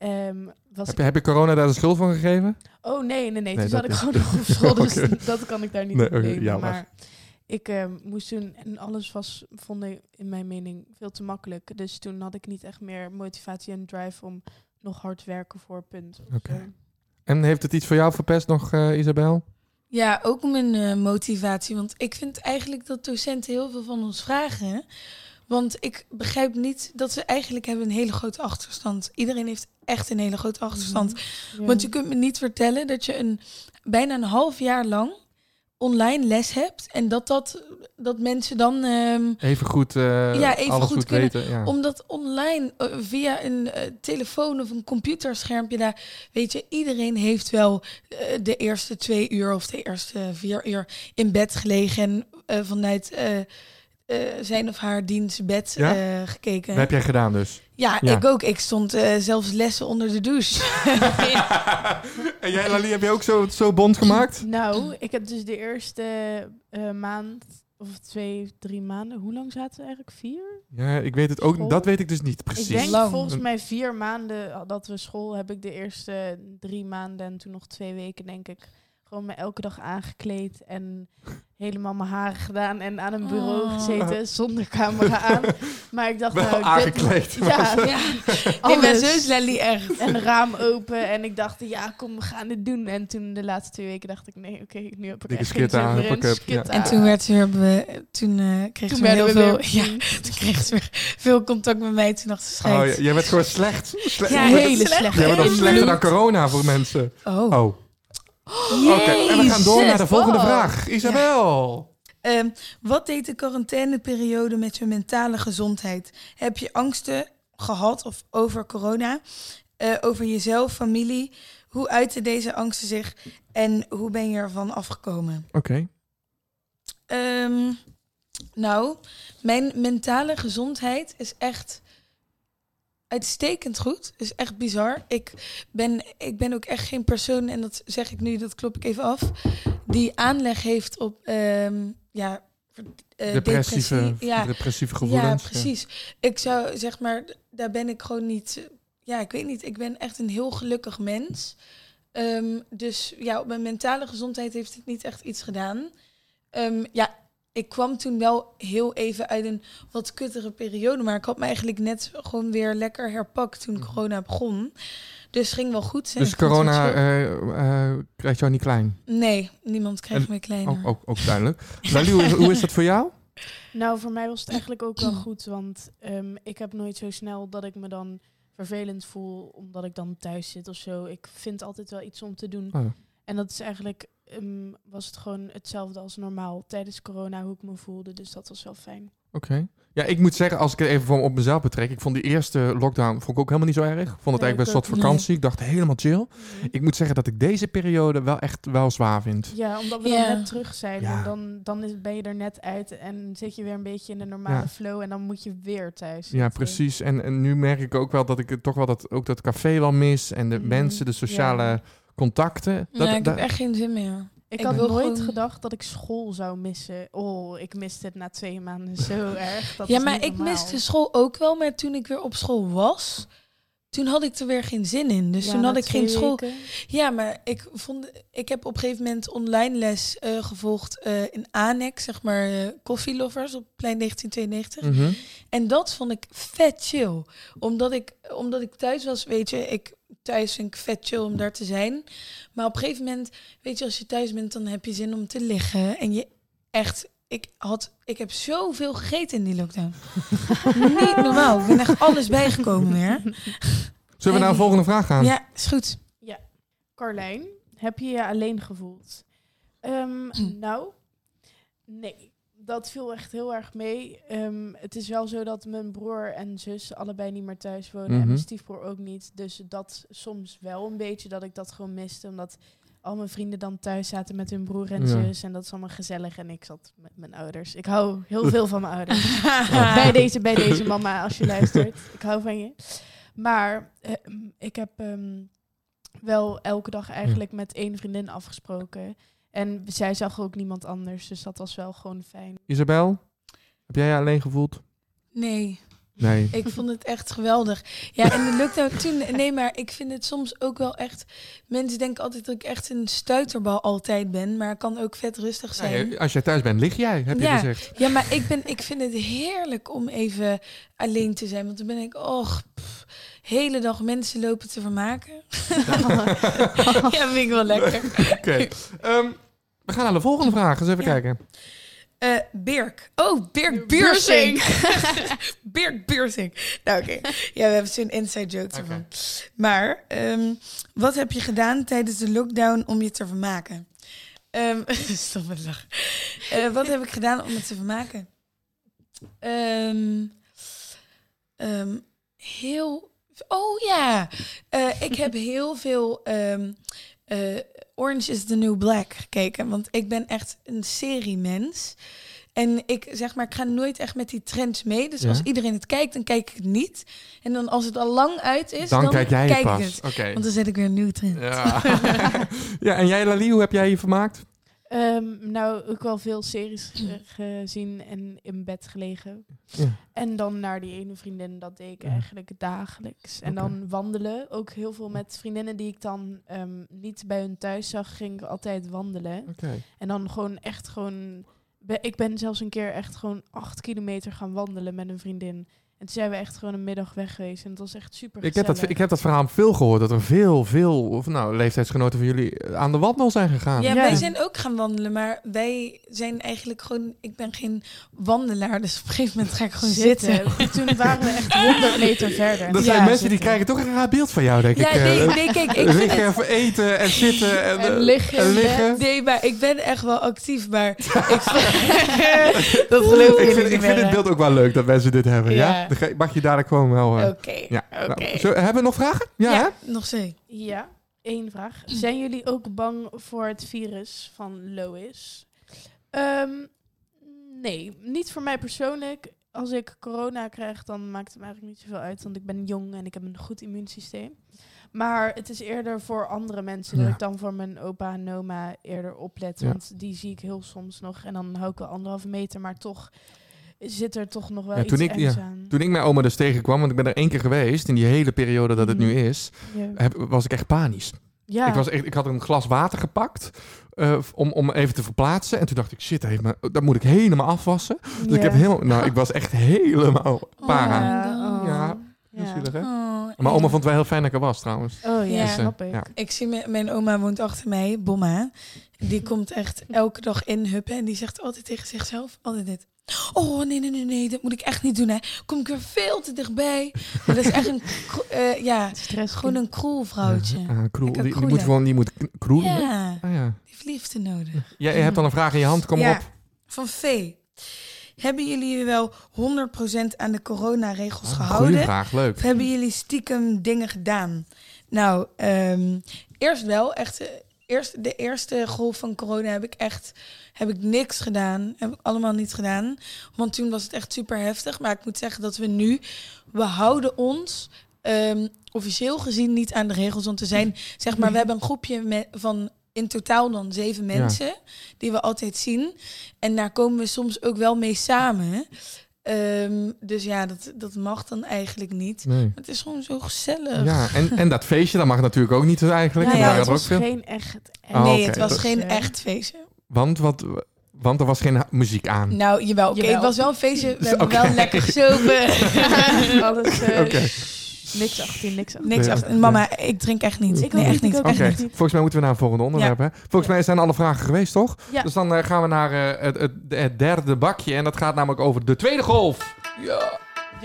Ehm, was heb, je, heb je corona daar de schuld van gegeven? Oh nee, nee, nee. Nee, Toen dat zat ik gewoon nog op school, dus dat kan ik daar niet Nee, op. Maar ik eh, moest toen, en alles was, vond ik in mijn mening veel te makkelijk. Dus toen had ik niet echt meer motivatie en drive om nog hard te werken voor punten. of Oké. En heeft het iets voor jou verpest nog, eh, Isabel? Ja, ook mijn eh, motivatie. Want ik vind eigenlijk dat docenten heel veel van ons vragen. Want ik begrijp niet dat ze eigenlijk hebben een hele grote achterstand. Iedereen heeft echt een hele grote achterstand. Ja. Want je kunt me niet vertellen dat je een bijna een half jaar lang online les hebt. En dat, dat, dat mensen dan... ehm, Even goed, eh, Ja, even alles goed goed, kunnen. weten. Ja. Omdat online eh, via een eh, telefoon of een computerschermpje daar, weet je, iedereen heeft wel de eerste twee uur of de eerste vier uur in bed gelegen en eh, vanuit eh, zijn of haar dienstbed Ja? eh, gekeken. Dat heb jij gedaan dus. Ja, Ja. ik ook. Ik stond eh, zelfs lessen onder de douche. en jij, Lali, heb je ook zo, zo bond gemaakt? Nou, ik heb dus de eerste eh, maand, of twee, drie maanden. Hoe lang zaten we eigenlijk? Vier? Ja, ik weet het ook. School? Dat weet ik dus niet precies. Ik denk Lang. volgens mij vier maanden dat we school heb ik de eerste drie maanden en toen nog twee weken denk ik gewoon me elke dag aangekleed en helemaal mijn haren gedaan en aan een bureau Oh. gezeten zonder camera aan. Maar ik dacht Wel nou, dit- aangekleed, ja, maar ja, ik ben zo Lally echt. en raam open en ik dacht ja kom we gaan dit doen en toen de laatste twee weken dacht ik nee oké nu heb ik echt geen aan, meer in. ja. En toen werd ze weer, toen eh kreeg Toen ze weer heel we veel, weer ja, toen kreeg ze weer veel contact met mij. Toen dacht ze, Oh, schijt. j- jij bent gewoon slecht. Sle- Ja, hele slecht. Jij bent nog slechter dan corona voor mensen. Oh. Oh. Oké, en we gaan door naar de volgende vraag. Isabel. Ehm, wat deed de quarantaineperiode met je mentale gezondheid? Heb je angsten gehad of over corona? Eh, over jezelf, familie? Hoe uiten deze angsten zich en hoe ben je ervan afgekomen? Oké. Ehm, nou, mijn mentale gezondheid is echt uitstekend goed. Is echt bizar. Ik ben, ik ben ook echt geen persoon, en dat zeg ik nu, dat klop ik even af, die aanleg heeft op ehm, ja, Depressieve, depressie. Ja, depressieve ja, gevoelens. precies. Ik zou zeg maar, daar ben ik gewoon niet. Ja, ik weet niet. Ik ben echt een heel gelukkig mens. Ehm, dus ja, op mijn mentale gezondheid heeft het niet echt iets gedaan. Ehm, ja, ik kwam toen wel heel even uit een wat kuttere periode. Maar ik had me eigenlijk net gewoon weer lekker herpakt toen corona begon. Dus ging wel goed. Dus corona eh, eh, krijgt jou niet klein. Nee, niemand krijgt En- me kleiner. Ook, ook, ook duidelijk. Lali, hoe, hoe is dat voor jou? Nou, voor mij was het eigenlijk ook wel goed, want ehm, ik heb nooit zo snel dat ik me dan vervelend voel omdat ik dan thuis zit of zo. Ik vind altijd wel iets om te doen. Oh. En dat is eigenlijk, ehm, was het gewoon hetzelfde als normaal tijdens corona, hoe ik me voelde. Dus dat was wel fijn. Oké. Ja, ik moet zeggen, als ik het even voor op mezelf betrek, ik vond die eerste lockdown vond ik ook helemaal niet zo erg. Vond het eigenlijk best niet. vakantie. Ik dacht helemaal chill. Ik moet zeggen dat ik deze periode wel echt wel zwaar vind. Ja, omdat we Ja. dan net terug zijn. Ja. En dan, dan is, ben je er net uit en zit je weer een beetje in de normale Ja. flow. En dan moet je weer thuis Ja, precies. En, en nu merk ik ook wel dat ik het toch wel dat, ook dat café wel mis. En de Mhm. mensen, de sociale Ja. Contacten. Dat, nee, ik dat- heb echt geen zin meer. Ik, Ik had nooit gewoon- gedacht dat ik school zou missen. Oh, ik miste het na twee maanden zo erg. Dat ja, maar ik miste school ook wel. Maar toen ik weer op school was, toen had ik er weer geen zin in. Dus Ja, toen had ik geen school. weken. Ja, maar ik vond, ik heb op een gegeven moment online les eh, gevolgd eh, in Annex, zeg maar eh Coffee Lovers op plein 1992. Mhm. En dat vond ik vet chill. Omdat ik, omdat ik thuis was, weet je, ik thuis vind ik vet chill om daar te zijn. Maar op een gegeven moment, weet je, als je thuis bent, dan heb je zin om te liggen. En je echt, ik had, ik heb zoveel gegeten in die lockdown. Niet normaal. Ik ben echt alles bijgekomen weer. Zullen we naar de volgende vraag gaan? Ja, is goed. Carlijn, heb je je alleen gevoeld? Ehm, Hm. nou, nee. Dat viel echt heel erg mee. Ehm, het is wel zo dat mijn broer en zus allebei niet meer thuis wonen. En Mhm. mijn stiefbroer ook niet. Dus dat soms wel een beetje dat ik dat gewoon miste. Omdat al mijn vrienden dan thuis zaten met hun broer en Ja. zus. En dat is allemaal gezellig. En ik zat met mijn ouders. Ik hou heel veel van mijn ouders. bij, deze, bij deze mama, als je luistert. Ik hou van je. Maar eh, ik heb ehm, wel elke dag eigenlijk met één vriendin afgesproken. En zij zag ook niemand anders. Dus dat was wel gewoon fijn. Isabel, heb jij je alleen gevoeld? Nee, Nee. ik vond het echt geweldig. Ja, en de lockdown toen... Nee, maar ik vind het soms ook wel echt... Mensen denken altijd dat ik echt een stuiterbal altijd ben. Maar kan ook vet rustig zijn. Als jij thuis bent, lig jij, heb je Ja. gezegd. Ja, maar ik, ben, ik vind het heerlijk om even alleen te zijn. Want dan ben ik, och, pff, hele dag mensen lopen te vermaken. ja, vind ik wel lekker. Oké. Ehm, we gaan naar de volgende vraag. Eens even Ja. kijken. Eh Birk. Oh, Birk Buursing. Birk Buursing. Nou, oké. Ja, we hebben zo'n inside joke ervan. Maar, ehm, wat heb je gedaan tijdens de lockdown om je te vermaken? Ehm stop met lachen. Eh, wat heb ik gedaan om me te vermaken? Ehm, ehm, heel... Oh ja. Eh, ik heb heel veel... ehm, eh, Orange is the New Black gekeken. Want ik ben echt een seriemens. En ik zeg maar, ik ga nooit echt met die trends mee. Dus Ja. als iedereen het kijkt, dan kijk ik het niet. En dan als het al lang uit is, Dan, dan, kijk jij het ik pas. het. Oké. Want dan zet ik weer een nieuwe trend. Ja. ja, en jij Lali, hoe heb jij je vermaakt? Ehm, nou, ook wel veel series ge- gezien en in bed gelegen. Ja. En dan naar die ene vriendin, dat deed ik Ja. eigenlijk dagelijks. En dan wandelen, ook heel veel met vriendinnen die ik dan ehm, niet bij hun thuis zag, ging ik altijd wandelen. Oké. En dan gewoon echt gewoon... be- Ik ben zelfs een keer echt gewoon acht kilometer gaan wandelen met een vriendin. En toen zijn we echt gewoon een middag weg geweest. En het was echt super Ik heb, dat, ik heb dat verhaal veel gehoord, dat er veel, veel of, nou, leeftijdsgenoten van jullie aan de wandel zijn gegaan. Ja, Ja. wij zijn ook gaan wandelen, maar wij zijn eigenlijk gewoon... Ik ben geen wandelaar, dus op een gegeven moment ga ik gewoon zitten. Toen waren we echt 100 meter verder. Dat zijn Ja, mensen die krijgen toch een raar beeld van jou, denk Ja, ik. eh. nee, nee, kijk, ik liggen, het... even eten en zitten en, En eh, liggen en. Nee, maar ik ben echt wel actief, maar ik dat geloof Ik ik vind, niet ik vind het beeld ook wel leuk dat mensen dit hebben. Ja? Ja. Dan mag je dadelijk gewoon wel. eh, Oké, ja. oké. Nou, zo- hebben we nog vragen? Ja, Ja, nog steeds. Ja, één vraag. Zijn jullie ook bang voor het virus van Lois? Ehm, nee, niet voor mij persoonlijk. Als ik corona krijg, dan maakt het me eigenlijk niet zoveel uit. Want ik ben jong en ik heb een goed immuunsysteem. Maar het is eerder voor andere mensen Ja. dat ik dan voor mijn opa en oma eerder oplet. Ja. Want die zie ik heel soms nog. En dan hou ik wel anderhalve meter. Maar toch zit er toch nog wel Ja, iets toen ik- ja, aan. Toen ik mijn oma dus tegenkwam, want ik ben er één keer geweest in die hele periode dat het Mhm. nu is, heb, was ik echt panisch. Ja. Ik, was echt, ik had een glas water gepakt eh, om, om even te verplaatsen. En toen dacht ik, shit, heeft me, dat moet ik helemaal afwassen. Dus ik heb helemaal, nou, ik was echt helemaal para. Oh. Ja, Heel Ja. zielig, hè? Oh, Maar ja. oma vond het wel heel fijn dat ik er was, trouwens. Oh ja, snap ik. Ja. Ik zie mijn, mijn oma woont achter mij, Bomma. Die komt echt elke dag inhuppen en die zegt altijd tegen zichzelf, altijd dit. Oh, nee, nee, nee, nee, dat moet ik echt niet doen, hè. Kom ik er veel te dichtbij. Maar dat is echt een, eh, ja, Stress. gewoon een kroel vrouwtje. Ah, kroel. Die, moet gewoon, die moet kroelen. Ja, Ah, ja. die heeft liefde nodig. Jij hebt al een vraag in je hand, kom Ja. op. Van Vee. Hebben jullie je wel 100% aan de coronaregels Ah, gehouden? Goeie vraag, leuk. Of hebben jullie stiekem dingen gedaan? Nou, ehm, eerst wel. Echt, eh, eerst, de eerste golf van corona heb ik echt heb ik niks gedaan. Heb ik allemaal niet gedaan. Want toen was het echt super heftig. Maar ik moet zeggen dat we nu, we houden ons ehm, officieel gezien niet aan de regels. Want we zijn, zeg maar, we hebben een groepje met, van in totaal dan zeven mensen die we altijd zien. En daar komen we soms ook wel mee samen. Ehm, dus ja, dat, dat mag dan eigenlijk niet. Nee. Het is gewoon zo gezellig. Ja, en, en dat feestje, dat mag natuurlijk ook niet eigenlijk. Nou ja, het was ook geen echt... Oh, nee, het was dat- geen Eh, echt feestje. Want, wat, want er was geen muziek aan. Nou, jawel. Oké, Jawel. het was wel een feestje. We hebben wel lekker gezopen. Alles... eh, Oké. Niks 18, niks 18. Niks Ja. achter. Mama, ik drink echt niet. Ik nee, echt niet, Oké, volgens mij moeten we naar een volgende onderwerp. Hè? Volgens mij zijn alle vragen geweest, toch? Ja. Dus dan eh, gaan we naar eh, het, het, het derde bakje. En dat gaat namelijk over de tweede golf. Ja.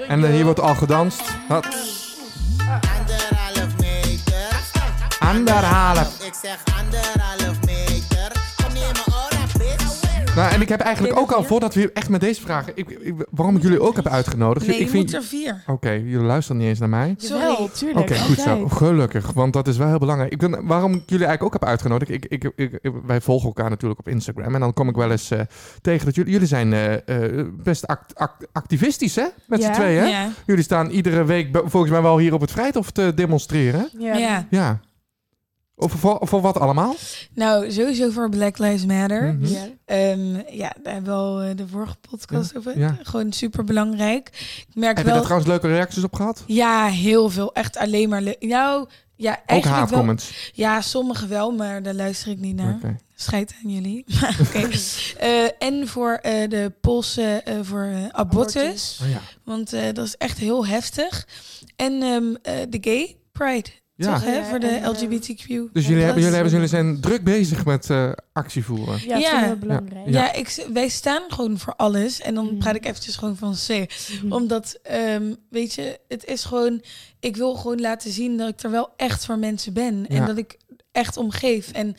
En eh, hier wordt al gedanst. Wat? Anderhalf meter. Anderhalf. Ik zeg anderhalf Nou, en ik heb eigenlijk ook al, voordat we echt met deze vragen... Ik, ik- waarom ik jullie ook heb uitgenodigd. Nee, ik vind, moet er vier. Oké, jullie luisteren niet eens naar mij. Sorry. tuurlijk. Oké, goed zo. Gelukkig, want dat is wel heel belangrijk. Ik ben, waarom ik jullie eigenlijk ook heb uitgenodigd... Ik, ik, ik, wij volgen elkaar natuurlijk op Instagram. En dan kom ik wel eens eh, tegen dat jullie... Jullie zijn eh, eh, best act- act- activistisch, hè? Met Ja. z'n tweeën, hè? Ja. Jullie staan iedere week volgens mij wel hier op het Vrijthof te demonstreren. Ja. ja. Of voor, voor wat allemaal? Nou, sowieso voor Black Lives Matter. Mhm. Ja. Ehm, ja, daar hebben we al eh, de vorige podcast over. ja. Gewoon super belangrijk. Ik merk Heb je daar trouwens leuke reacties op gehad? Ja, heel veel. Echt alleen maar. le- Nou, ja, Ook eigenlijk wel. haatcomments. Ja, sommige wel, maar daar luister ik niet naar. Oké. Scheid aan jullie. Oké. Eh, en voor eh, de Poolse voor abortus. Abortus. Oh ja. Want eh, dat is echt heel heftig. En ehm, eh, de gay pride. Ja. Toch, hè? Ja, voor de en, eh, LGBTQ. Dus jullie, hebben, jullie, hebben, jullie Ja. zijn druk bezig met eh, actie voeren. Ja, Ja. heel belangrijk. Ja, ik, s- wij staan gewoon voor alles. En dan Mhm. praat ik eventjes gewoon van C. Mhm. Omdat, ehm, weet je, het is gewoon... Ik wil gewoon laten zien dat ik er wel echt voor mensen ben. En Ja. dat ik echt omgeef. En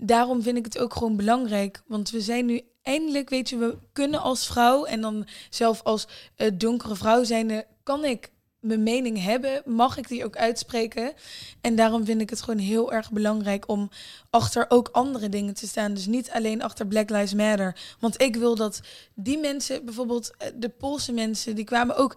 daarom vind ik het ook gewoon belangrijk. Want we zijn nu eindelijk, weet je, we kunnen als vrouw... en dan zelf als eh, donkere vrouw zijnde... kan ik mijn mening hebben, mag ik die ook uitspreken. En daarom vind ik het gewoon heel erg belangrijk om achter ook andere dingen te staan. Dus niet alleen achter Black Lives Matter. Want ik wil dat die mensen, bijvoorbeeld eh, de Poolse mensen, die kwamen ook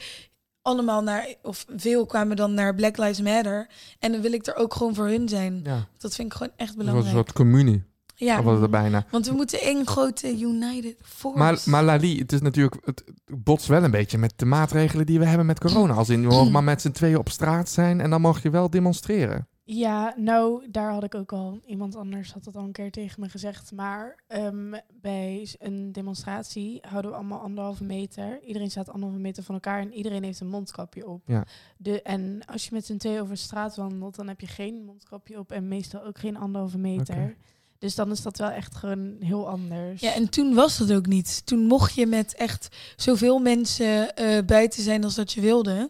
allemaal naar, of veel kwamen dan naar Black Lives Matter. En dan wil ik er ook gewoon voor hun zijn. Ja. Dat vind ik gewoon echt Dat was belangrijk. een soort communie. Ja, was het bijna. want we moeten één grote United Force. Maar, maar Lali, het is natuurlijk, het botst wel een beetje met de maatregelen die we hebben met corona. Als in, we mogen maar met z'n tweeën op straat zijn en dan mag je wel demonstreren. Ja, nou, daar had ik ook al. Iemand anders had dat al een keer tegen me gezegd. Maar ehm, bij een demonstratie houden we allemaal anderhalve meter. Iedereen staat anderhalve meter van elkaar en iedereen heeft een mondkapje op. Ja. De, en als je met z'n tweeën over de straat wandelt, dan heb je geen mondkapje op en meestal ook geen anderhalve meter. Oké. Dus dan is dat wel echt gewoon heel anders. Ja, en toen was dat ook niet. Toen mocht je met echt zoveel mensen eh, buiten zijn als dat je wilde.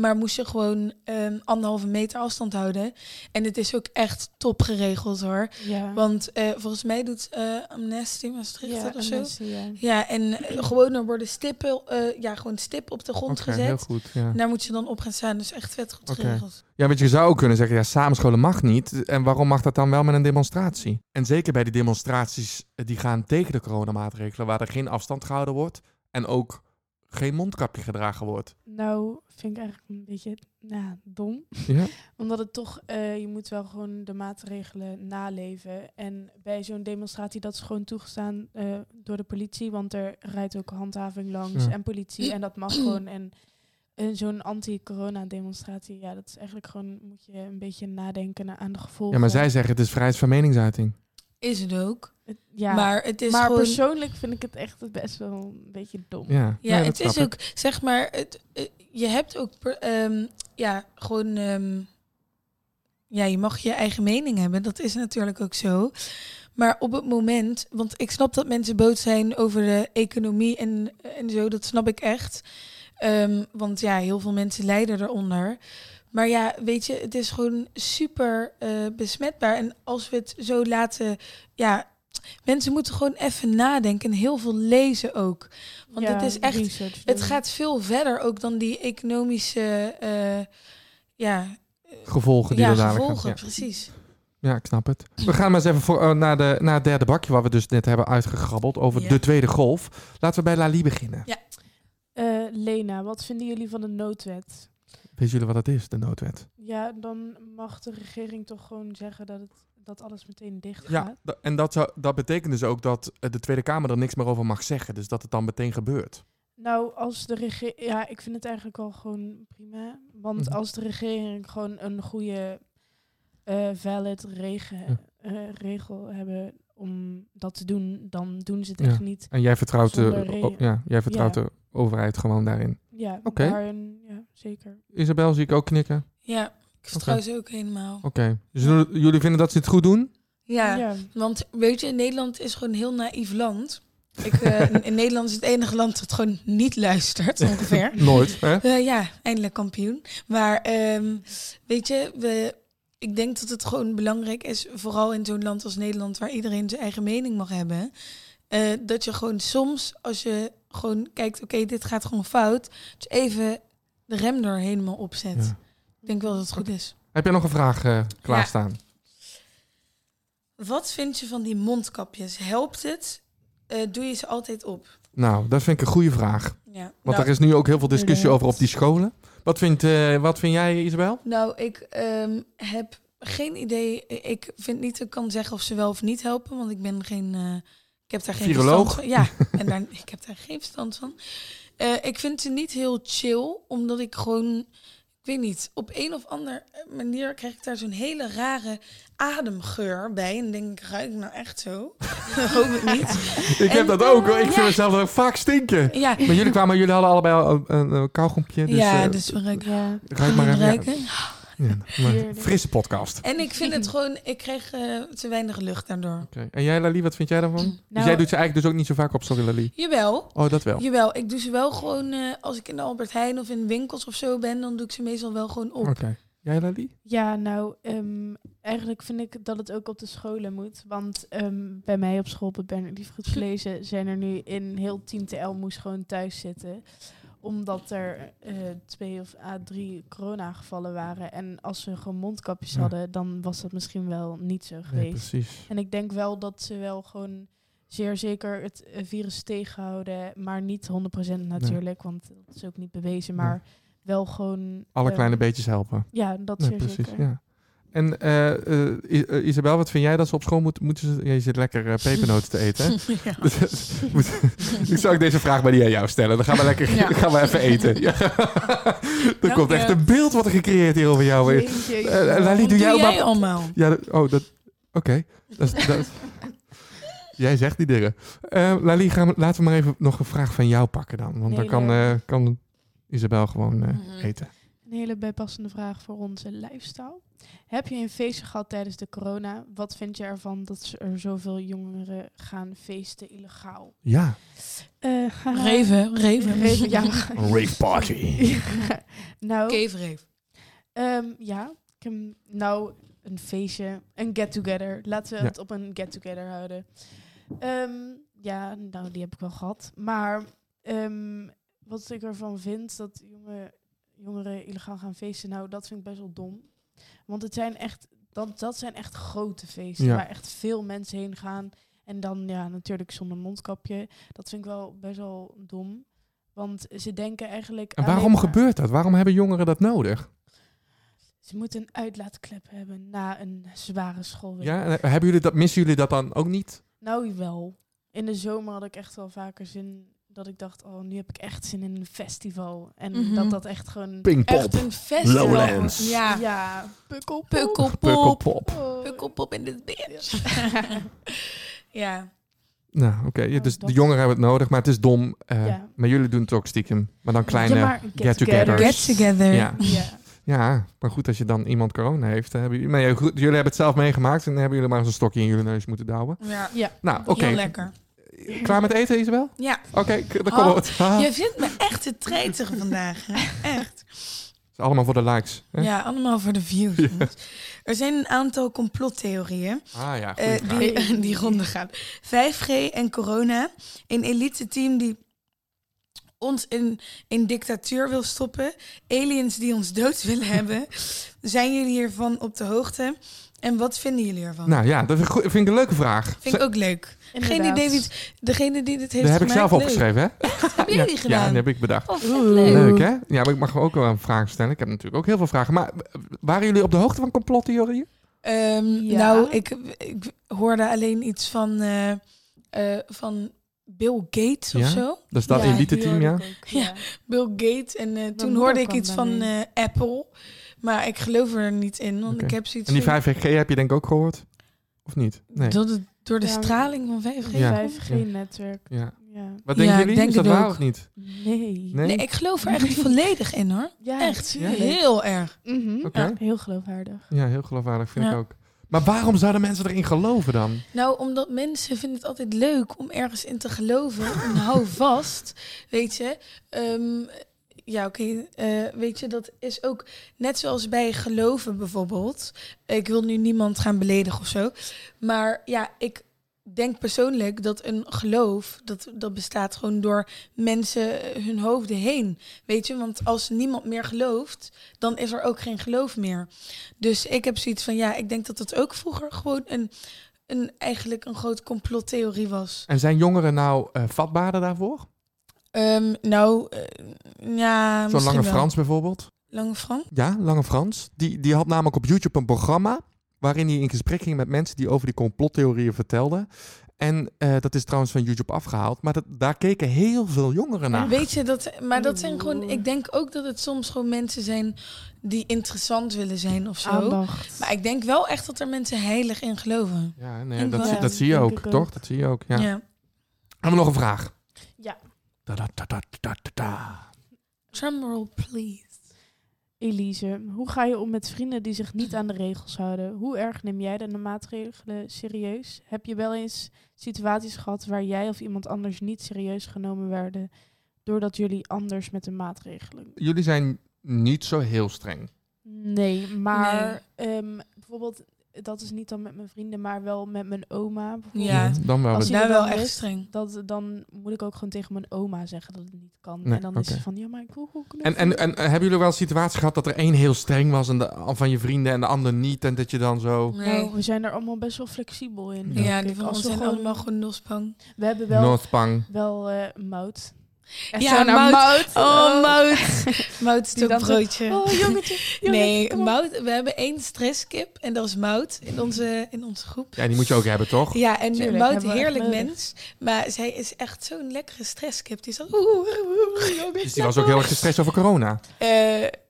Maar moest je gewoon ehm, anderhalve meter afstand houden. En het is ook echt top geregeld hoor. ja. Want eh, volgens mij doet eh, Amnesty Maastricht ja, dat of zo. Amnesty, ja. Ja, en eh, gewoon er worden stippen, eh, ja, gewoon stip op de grond Oké, gezet. heel goed. Ja. En daar moet je dan op gaan staan. Dus echt vet goed Oké. geregeld. ja, want je zou ook kunnen zeggen, ja, samenscholen mag niet. En waarom mag dat dan wel met een demonstratie? En zeker bij die demonstraties die gaan tegen de coronamaatregelen, waar er geen afstand gehouden wordt en ook geen mondkapje gedragen wordt. Nou, vind ik eigenlijk een beetje nou, dom. Ja? Omdat het toch, eh, je moet wel gewoon de maatregelen naleven. En bij zo'n demonstratie, dat is gewoon toegestaan eh, door de politie. Want er rijdt ook handhaving langs Ja. en politie. En dat mag gewoon. En eh, zo'n anti-corona-demonstratie, ja, dat is eigenlijk gewoon, moet je een beetje nadenken na- aan de gevolgen. ja, maar zij zeggen het is vrijheid van meningsuiting. Is het ook. Ja, maar het is maar gewoon... persoonlijk vind ik het echt best wel een beetje dom. Ja, Ja, Nee, het is ook, zeg maar, het, eh, je hebt ook, per- ehm, ja, gewoon, ehm, ja, je mag je eigen mening hebben. Dat is natuurlijk ook zo. Maar op het moment, want ik snap dat mensen boos zijn over de economie en, en zo, dat snap ik echt. Ehm, want ja, heel veel mensen lijden eronder. Maar ja, weet je, het is gewoon super eh, besmetbaar. En als we het zo laten, ja, mensen moeten gewoon even nadenken en heel veel lezen ook. Want Ja, het is echt, het gaat veel verder ook dan die economische, eh, ja, Gevolgen die ja er dadelijk gevolgen, gaan. Ja. precies. Ja, ik snap het. We gaan maar eens even voor, eh, naar, de, naar het derde bakje, waar we dus net hebben uitgegrabbeld over Ja. de tweede golf. Laten we bij Lali beginnen. Eh, Lena, wat vinden jullie van de noodwet? Weten jullie wat dat is, de noodwet? Ja, dan mag de regering toch gewoon zeggen dat, het, dat alles meteen dicht Ja, gaat. da- en dat, zou, dat betekent dus ook dat eh, de Tweede Kamer er niks meer over mag zeggen. Dus dat het dan meteen gebeurt. Nou, als de regering... Ja, ik vind het eigenlijk wel gewoon prima. Want Mhm. als de regering gewoon een goede, eh, valid regen, eh, regel hebben om dat te doen, dan doen ze het Ja. echt niet. En jij vertrouwt, de, ja, jij vertrouwt Ja. de overheid gewoon daarin. Ja, Oké. daarin, ja, zeker. Isabel zie ik ook knikken. Ja, ik vertrouw ze ook helemaal. Oké. Dus jullie- jullie vinden dat ze het goed doen? Ja, Ja. want weet je, Nederland is gewoon een heel naïef land. Ik, eh, in- in Nederland is het enige land dat gewoon niet luistert, ongeveer. Nooit, hè? Eh, ja, eindelijk kampioen. Maar ehm, weet je, we, ik denk dat het gewoon belangrijk is, vooral in zo'n land als Nederland, waar iedereen zijn eigen mening mag hebben, eh, dat je gewoon soms, als je gewoon kijkt, oké, dit gaat gewoon fout, je even de rem er helemaal opzet. Ja. Ik denk wel dat het goed is. Heb jij nog een vraag eh, klaarstaan? Wat vind je van die mondkapjes? Helpt het? Eh, doe je ze altijd op? Nou, dat vind ik een goede vraag. Ja. Want nou, er is nu ook heel veel discussie over op die scholen. Wat, vindt, eh, wat vind jij, Isabel? Nou, ik ehm, heb geen idee. Ik vind niet dat ik kan zeggen of ze wel of niet helpen, want ik ben geen. Ik heb daar geen Viroloog? verstand van. Ja, en daar, ik heb daar geen verstand van. Eh, ik vind ze niet heel chill, omdat ik gewoon. Ik weet niet, op een of andere manier krijg ik daar zo'n hele rare ademgeur bij. En denk ik, ruik ik nou echt zo? Dat hoop ik niet. Ik heb dat ook hoor. Ik vind Ja. mezelf ook vaak stinken. Ja, Maar jullie kwamen, jullie hadden allebei al een, een, een kauwgompje. Dus, ja eh, dus we ruiken. Ruik maar even. Ja, ruiken. Ja, frisse podcast. En ik vind het gewoon, ik krijg eh, te weinig lucht daardoor. Oké. En jij, Lali, wat vind jij daarvan? dus Nou, jij doet ze eigenlijk dus ook niet zo vaak op, sorry Lali. Jawel, Oh, dat wel. Jawel, ik doe ze wel gewoon eh, als ik in de Albert Heijn of in winkels of zo ben, dan doe ik ze meestal wel gewoon op. Oké. Jij, Lali? Ja, nou, ehm, eigenlijk vind ik dat het ook op de scholen moet. Want ehm, bij mij op school, bij Bernard Liefgoed gelezen, zijn er nu in heel 10 TL moest gewoon thuis zitten. Omdat er eh, twee of a drie coronagevallen waren. En als ze gewoon mondkapjes Ja. hadden, dan was dat misschien wel niet zo Nee, geweest. precies. en ik denk wel dat ze wel gewoon zeer zeker het eh, virus tegenhouden. Maar niet 100% natuurlijk, want dat is ook niet bewezen. Nee. Maar wel gewoon... Alle ehm, kleine beetjes helpen. Ja, dat zeer precies, zeker. ja. En eh, Isabel, wat vind jij dat ze op school moeten... moeten ze, ja, je zit lekker pepernoten te eten, hè? Ja. Moet- ik zou ik deze vraag maar niet aan jou stellen. Dan gaan we lekker Ja. gaan we even eten. Ja. er komt echt een beeld wat er gecreëerd hier over jou. Jeetje. Lali, Wat doe jij maar... allemaal? Ja, oh, dat... Oké. Jij zegt die dingen. Eh, Lali, gaan laten we maar even nog een vraag van jou pakken dan. Want dan kan, kan Isabel gewoon Mhm. eten. Een hele bijpassende vraag voor onze lifestyle. Heb je een feestje gehad tijdens de corona? Wat vind je ervan dat er zoveel jongeren gaan feesten illegaal? Ja. Eh, haha. Reven, reven. Reven, ja. Een rave party. nou, ehm, ja. Ik heb, nou, een feestje, een get-together. Laten we Ja. het op een get-together houden. Ehm, ja, nou, die heb ik wel gehad. Maar ehm, wat ik ervan vind, dat jonge, jongeren illegaal gaan feesten, nou, dat vind ik best wel dom. Want het zijn echt, dat, dat zijn echt grote feesten, Ja. waar echt veel mensen heen gaan. En dan, ja, natuurlijk zonder mondkapje. Dat vind ik wel best wel dom. Want ze denken eigenlijk... En waarom maar- gebeurt dat? Waarom hebben jongeren dat nodig? Ze moeten een uitlaatklep hebben na een zware schoolweek. Ja, en, eh, hebben jullie dat, missen jullie dat dan ook niet? Nou, wel. In de zomer had ik echt wel vaker zin dat ik dacht, oh, nu heb ik echt zin in een festival. En Mhm. dat dat echt gewoon... Pinkpop. Echt een festival. Lowlands. Ja. Ja, pukkelpop. Pukkelpop. Pukkelpop. Pukkelpop in dit bitch. ja. Nou, oké. ja, dus de jongeren hebben het nodig, maar het is dom. eh, Ja. Maar jullie doen het ook stiekem. Maar dan kleine. Get together. Ja. Ja. ja, maar goed, als je dan iemand corona heeft. dan hebben jullie, maar ja, goed, jullie hebben het zelf meegemaakt. En dan hebben jullie maar eens een stokje in jullie neus moeten douwen. Ja. Ja. Nou, oké. Heel lekker. Klaar met eten, Isabel? Ja. Oké, k- dan Oh, komen we het. Ah. Je vindt me echt te treiterig vandaag. hè? Echt. is allemaal voor de likes. Hè? Ja, allemaal voor de views. Er zijn een aantal complottheorieën Ah ja, eh, die, die ronde gaan. 5G en corona. Een elite team die ons in, in dictatuur wil stoppen. Aliens die ons dood willen hebben. Zijn jullie hiervan op de hoogte? En wat vinden jullie ervan? Nou ja, dat vind ik goed- vind ik een leuke vraag. Vind ik ook leuk. Geen idee wie het- degene die dit heeft Dat heb ik zelf leuk. opgeschreven, hè? Heb jij die Ja, gedaan? die heb ik bedacht. Oh, leuk. Leuk, hè? Ja, maar ik mag ook wel een vraag stellen. Ik heb natuurlijk ook heel veel vragen. Maar waren jullie op de hoogte van complottheorieën? Ehm, Ja. Nou, ik, ik hoorde alleen iets van, eh, eh, van Bill Gates of Ja? zo. Dat is dat Ja, elite die team, ja? ook, Ja. Bill Gates. En eh, toen hoorde ik iets van eh, Apple. Maar ik geloof er niet in, want ik heb zoiets En die van 5G heb je denk ik ook gehoord? Of niet? Nee. dat het door de Ja, straling van 5G Ja. komt. 5G-netwerk. Ja. Ja. Wat denken jullie? denk is dat het waar ook. of niet? Nee. Nee? Nee, ik geloof er echt volledig in hoor. Ja, Echt heel erg. Oké. Ja, heel geloofwaardig. Ja, heel geloofwaardig vind Ja. ik ook. Maar waarom zouden mensen erin geloven dan? Nou, omdat mensen vinden het altijd leuk om ergens in te geloven. En hou vast, weet je. Ehm, ja, oké. eh, weet je, dat is ook net zoals bij geloven bijvoorbeeld. Ik wil nu niemand gaan beledigen of zo. Maar ja, ik denk persoonlijk dat een geloof, dat, dat bestaat gewoon door mensen eh, hun hoofden heen. Weet je, want als niemand meer gelooft, dan is er ook geen geloof meer. Dus ik heb zoiets van, ja, ik denk dat het ook vroeger gewoon een, een eigenlijk een grote complottheorie was. En zijn jongeren nou eh, vatbaarder daarvoor? Ehm, nou, eh, ja, Zo'n misschien Lange wel. Frans bijvoorbeeld? Lange Frans? Ja, Lange Frans. Die, die had namelijk op YouTube een programma waarin hij in gesprek ging met mensen die over die complottheorieën vertelden. En eh, dat is trouwens van YouTube afgehaald, maar dat, daar keken heel veel jongeren naar. Weet je, dat, maar dat zijn gewoon, ik denk ook dat het soms gewoon mensen zijn die interessant willen zijn of zo. Aandacht. Maar ik denk wel echt dat er mensen heilig in geloven. Ja, nee, dat, dat zie je ook. toch? Dat zie je ook, ja. Ja. Hebben we nog een vraag? Da, da, da, da, da, da, da. Drumroll, please. Elise, hoe ga je om met vrienden die zich niet aan de regels houden? Hoe erg neem jij de maatregelen serieus? Heb je wel eens situaties gehad waar jij of iemand anders niet serieus genomen werden doordat jullie anders met de maatregelen? Jullie zijn niet zo heel streng. Nee, maar ehm, bijvoorbeeld, dat is niet dan met mijn vrienden, maar wel met mijn oma. bijvoorbeeld. Ja. Dan wel. Als Daar er wel echt is, streng. Dat, dan moet ik ook gewoon tegen mijn oma zeggen dat het niet kan. Nee, en dan is ze van, ja, maar ik wil gewoon En, en, en hebben jullie wel een situatie gehad dat er één heel streng was en de, van je vrienden en de ander niet? En dat je dan zo... Nee. Nou, we zijn er allemaal best wel flexibel in. Ja. Die van ons we zijn gewoon- allemaal gewoon nospang. We hebben wel, wel eh mout. Echt Ja, zo naar mout. mout. Oh, Mout. Mout is Die toch dan een zo- broodje. Oh, jongetje. jongetje nee. Mout. We hebben één stresskip en dat is Mout in onze, in onze groep. Ja, die moet je ook hebben, toch? Ja, en Tuurlijk, Mout, heerlijk mens. Maar zij is echt zo'n lekkere stresskip. Die is al... Oeh, oeh, oeh, Dus die was ook heel erg gestrest over corona. Eh,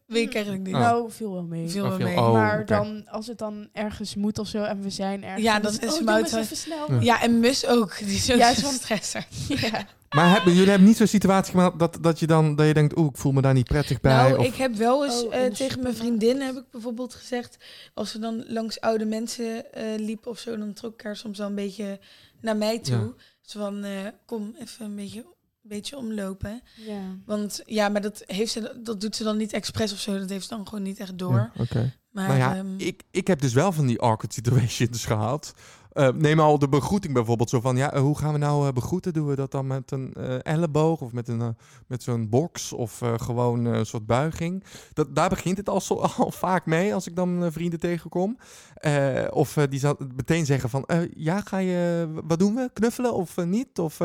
weet ik eigenlijk niet. Oh. Nou, viel wel mee. Viel Oh, wel veel- mee. oh. maar dan, als het dan ergens moet of zo en we zijn ergens... Ja, het, is oh, even snel. Ja. Ja, en Mus ook. Die is zo'n Ja, zo'n- stresser. Ja. Maar hebben, jullie hebben niet zo'n situatie gemaakt dat, dat je dan dat je denkt, oeh, ik voel me daar niet prettig bij. Nou, of, ik heb wel eens Oh, eh, tegen mijn vriendin heb ik bijvoorbeeld gezegd, als we dan langs oude mensen eh liepen of zo, dan trok ik haar soms wel een beetje naar mij toe. Ja. Zo van, eh, kom even een beetje, beetje omlopen. ja. Want ja, maar dat, heeft ze, dat doet ze dan niet expres of zo. Dat heeft ze dan gewoon niet echt door. Ja, Oké. Maar Nou ja, ehm, ik, ik heb dus wel van die awkward situations gehad. Eh, neem al de begroeting bijvoorbeeld. Zo van, ja, eh, hoe gaan we nou eh, begroeten? Doen we dat dan met een eh, elleboog of met, een, met zo'n box of eh, gewoon een soort buiging? Dat, daar begint het al, zo, al vaak mee als ik dan vrienden tegenkom. Eh, of eh, die zal meteen zeggen van, eh, ja, ga je, wat doen we? Knuffelen of niet? Of,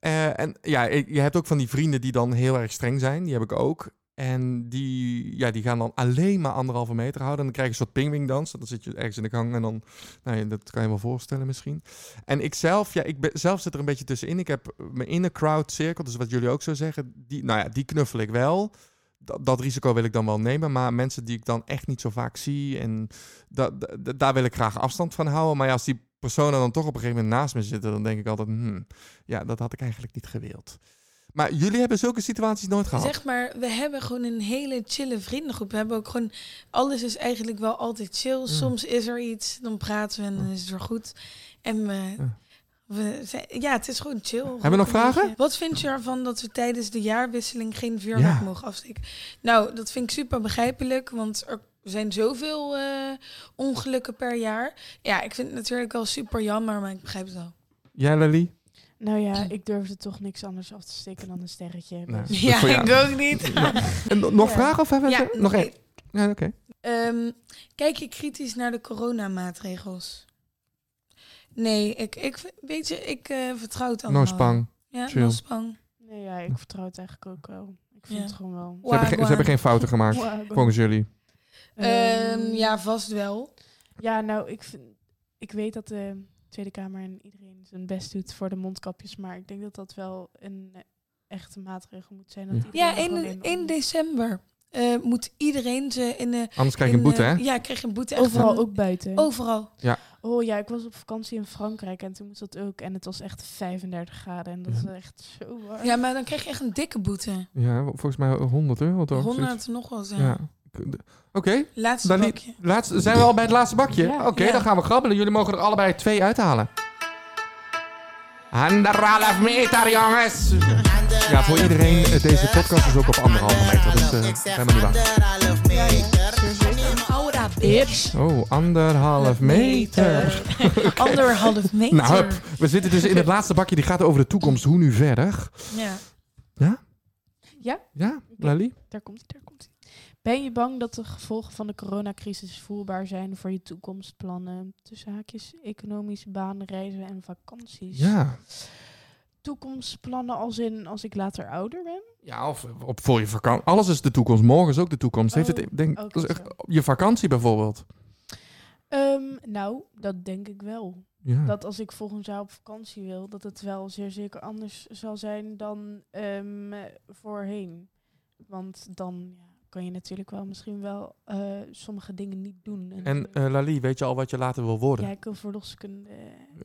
eh, en ja, je hebt ook van die vrienden die dan heel erg streng zijn. Die heb ik ook. En die, ja, die gaan dan alleen maar anderhalve meter houden. En dan krijg je een soort pingwingdans. Dan zit je ergens in de gang en dan... Nou ja, dat kan je wel voorstellen misschien. En ik zelf, ja, ik ben, zelf zit er een beetje tussenin. Ik heb mijn inner crowd circle, dus wat jullie ook zo zeggen. Die, nou ja, die knuffel ik wel. Dat, dat risico wil ik dan wel nemen. Maar mensen die ik dan echt niet zo vaak zie... En da, da- da- daar wil ik graag afstand van houden. Maar ja, als die personen dan toch op een gegeven moment naast me zitten... dan denk ik altijd, hmm, ja, dat had ik eigenlijk niet gewild. Maar jullie hebben zulke situaties nooit gehad? zeg maar, we hebben gewoon een hele chille vriendengroep. We hebben ook gewoon, alles is eigenlijk wel altijd chill. Soms is er iets, dan praten we en dan is het weer goed. En we, Ja. We zijn, ja, het is gewoon chill. we nog vragen? beetje. Wat vind je ervan dat we tijdens de jaarwisseling geen vuurwerk Ja. mogen afsteken? Nou, dat vind ik super begrijpelijk, want er zijn zoveel eh, ongelukken per jaar. Ja, ik vind het natuurlijk wel super jammer, maar ik begrijp het wel. Jij, Lily? Nou ja, ik durfde toch niks anders af te steken dan een sterretje. Nou, Dus- voor jou. ook niet. En nog Ja. vragen of hebben we Ja, nog, één? Ja, oké. Ehm, kijk je kritisch naar de coronamaatregels? Nee, ik, ik weet je, ik eh, vertrouw het allemaal. No spang. Ja, chill. no spang. Nee, ja, ik vertrouw het eigenlijk ook wel. Ik vind Ja. het gewoon wel. Ze hebben, geen, ze hebben geen fouten gemaakt, volgens jullie. Ehm, ja, vast wel. Ja, nou, ik, vind, ik weet dat de Tweede Kamer en iedereen zijn best doet voor de mondkapjes. Maar ik denk dat dat wel een eh, echte maatregel moet zijn. Dat Ja. iedereen Ja, gewoon 1, in 1 om- december eh, moet iedereen ze in de... Anders krijg je een boete, hè? eh, Ja, krijg je een boete. echt Overal, van- ook buiten. Overal. Oh ja, ik was op vakantie in Frankrijk en toen moest dat ook. En het was echt 35 graden en dat Ja. is echt zo warm. Ja, maar dan krijg je echt een dikke boete. Ja, volgens mij 100 euro toch? 100 nog wel zijn. Ja. Oké, Laatste Dan bakje. laatste- zijn we al bij het laatste bakje? Ja. Oké, Ja. dan gaan we grabbelen. Jullie mogen er allebei twee uithalen. Anderhalf meter, jongens! Ja, voor iedereen, eh, deze podcast is ook op anderhalve meter. Dus eh, Ik zeg helemaal niet waar. anderhalf meter. Ouda, bitch. Oh, anderhalf meter. Anderhalf meter. Nou, hup. we zitten dus in het laatste bakje. Die gaat over de toekomst. Hoe nu verder? Ja. Ja, Ja, Lali? daar komt hij, daar komt hij. Ben je bang dat de gevolgen van de coronacrisis voelbaar zijn voor je toekomstplannen? Tussen haakjes, economische banen, reizen en vakanties. Ja. Toekomstplannen als in als ik later ouder ben? Ja, of op, voor je vakantie. Alles is de toekomst. Morgen is ook de toekomst. Heeft het, Oh, denk, is echt- zo. je vakantie bijvoorbeeld. Ehm, nou, dat denk ik wel. Ja. Dat als ik volgend jaar op vakantie wil, dat het wel zeer zeker anders zal zijn dan ehm, voorheen. Want dan ja, kan je natuurlijk wel misschien wel eh, sommige dingen niet doen. En eh, Lali, weet je al wat je later wil worden? ja, ik wil verloskunde.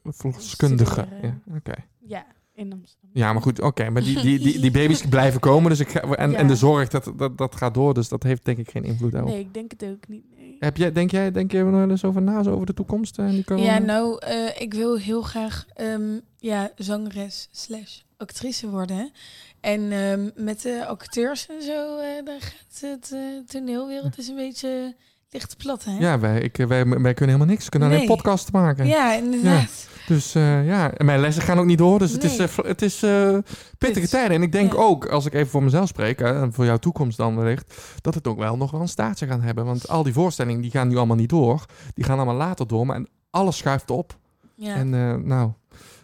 Verloskundige. Ja, oké. Ja, in Amsterdam. Ja, maar goed, oké. maar die, die, die, die baby's blijven komen. Dus ik ga, en, Ja. en de zorg, dat, dat, dat gaat door. Dus dat heeft denk ik geen invloed daarop. Nee, ik denk het ook niet. Nee. Heb jij, denk jij, denk je er nog wel eens over na, zo over de toekomst en die corona? Ja, nou, eh, ik wil heel graag ehm, ja, zangeres slash actrice worden. En ehm, met de acteurs en zo, eh daar gaat het eh, toneelwereld is een beetje licht plat, hè? Ja, wij, ik, wij, wij kunnen helemaal niks. We kunnen alleen Nee. podcast maken. Ja, inderdaad. Dus eh, ja, en mijn lessen gaan ook niet door. Dus het is, eh, het is eh, pittige tijden. En ik denk Ja. ook, als ik even voor mezelf spreek, en voor jouw toekomst dan wellicht, dat het ook wel nog wel een staartje gaan hebben. Want al die voorstellingen, die gaan nu allemaal niet door. Die gaan allemaal later door, maar alles schuift op. Ja. En eh, nou,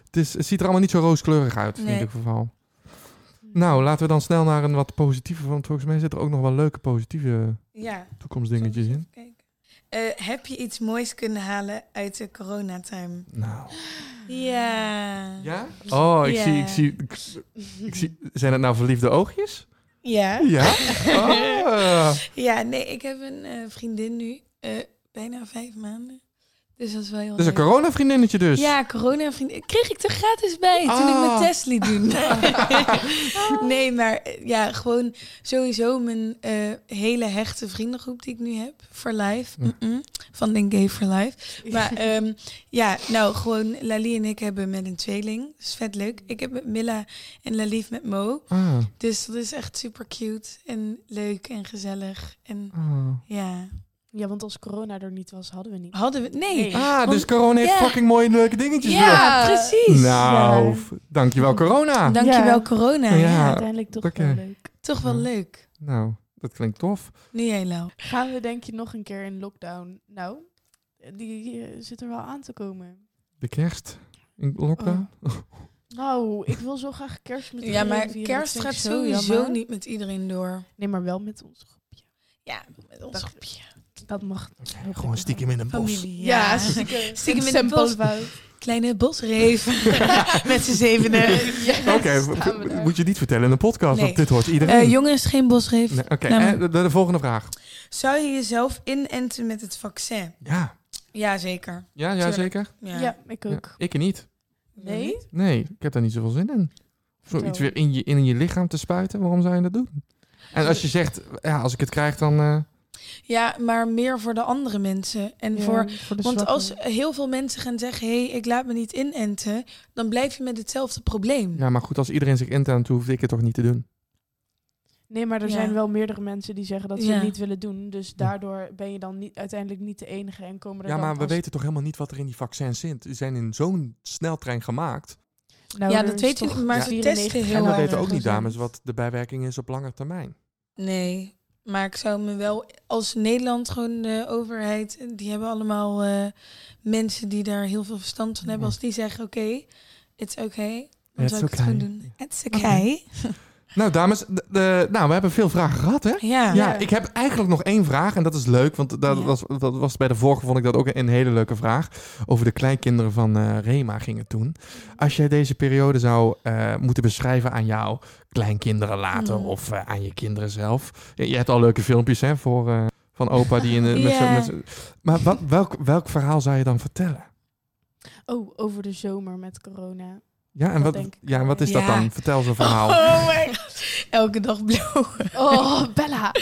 het, is, het ziet er allemaal niet zo rooskleurig uit in Nee. ieder geval. Nou, laten we dan snel naar een wat positieve, want volgens mij zitten er ook nog wel leuke positieve ja. toekomstdingetjes in. Eh, heb je iets moois kunnen halen uit de coronatime? Nou. Ja. Ja? Oh, ik Ja. zie, ik zie, ik, ik zie, zijn het nou verliefde oogjes? Ja. Ja? Oh. Ja, nee, ik heb een eh, vriendin nu. eh, bijna vijf maanden. Dus dat is wel heel is een leuk. coronavriendinnetje dus. Ja, corona vriendin. Kreeg ik er gratis bij toen ik Ah. mijn test liet doen. nee, maar eh, ja, gewoon sowieso mijn eh, hele hechte vriendengroep die ik nu heb. For life. Van den Gay for life. Maar ehm, ja, nou gewoon Lali en ik hebben met een tweeling. Dat is vet leuk. Ik heb met Milla en Lalief met Mo. Ah, Dus dat is echt super cute en leuk en gezellig. En ah. ja, Ja, want als corona er niet was, hadden we niet. hadden we... Nee. Nee. Ah, Want- dus corona heeft fucking mooie leuke dingetjes Ja, precies. Nou, Ja. dankjewel corona. Dankjewel Ja. corona. Ja. Ja. Uiteindelijk toch wel leuk. Toch wel leuk. Nou, dat klinkt tof. Nu jij, Lau. Gaan we denk je nog een keer in lockdown? Nou, die eh, zit er wel aan te komen. De kerst in lockdown. Nou, ik wil zo graag kerst met Ja, maar vieren. kerst gaat sowieso jammer. niet met iedereen door. Nee, maar wel met ons groepje. Ja, met ons Dat- groepje. Dat mag. Gewoon stiekem in een bos. Familie. Ja, Ja, stiekem, Stiekem in het bos. Kleine bosreef. met z'n zevenen. Oké, moet je niet vertellen in een podcast, Nee. want dit hoort iedereen. Eh, jongens, geen bosreef. Nee, Oké, Nou, en de, de volgende vraag. Zou je jezelf inenten met het vaccin? Ja, Ja, zeker. ja, ja zeker. Ja. Ja, ik Ja, ook. ik niet. Nee? Nee, ik heb daar niet zoveel zin in. Zoiets weer in je, in je lichaam te spuiten, waarom zou je dat doen? En als je zegt, ja, als ik het krijg, dan... eh, Ja, maar meer voor de andere mensen. En Ja, voor... voor de Want zwakken. als heel veel mensen gaan zeggen... hé, hey, ik laat me niet inenten... dan blijf je met hetzelfde probleem. ja, maar goed, als iedereen zich intent, hoef ik het toch niet te doen? Nee, maar er Ja. zijn wel meerdere mensen die zeggen dat ze Ja. het niet willen doen. Dus daardoor ben je dan niet, uiteindelijk niet de enige en komen er Ja, dan maar we als- weten toch helemaal niet wat er in die vaccins zit. Die zijn in zo'n sneltrein gemaakt. Nou, Ja, dat weet je toch niet, maar ze 94 testen heel en we weten ook niet, dames, wat de bijwerking is op lange termijn. Nee, maar ik zou me wel... Als Nederland gewoon de overheid... die hebben allemaal eh, mensen die daar heel veel verstand van hebben... Als die zeggen, oké, it's okay... dan zou ik het gewoon doen. It's okay. Nou, dames, de, de- nou, we hebben veel vragen gehad, hè? Ja. Ja, ik heb eigenlijk nog één vraag en dat is leuk, want dat, Ja. was, dat was bij de vorige vond ik dat ook een hele leuke vraag. Over de kleinkinderen van eh, Rema ging het toen. Als jij deze periode zou eh, moeten beschrijven aan jouw kleinkinderen later Mm. of eh, aan je kinderen zelf. Je, je hebt al leuke filmpjes hè, voor, eh, van opa die in de, met Maar wat, welk, welk verhaal zou je dan vertellen? Oh, over de zomer met corona. Ja, en Dat wat, ja, en wat is ja. dat dan? Vertel zo'n verhaal. Oh my god. Elke dag blauw. Oh, Bella.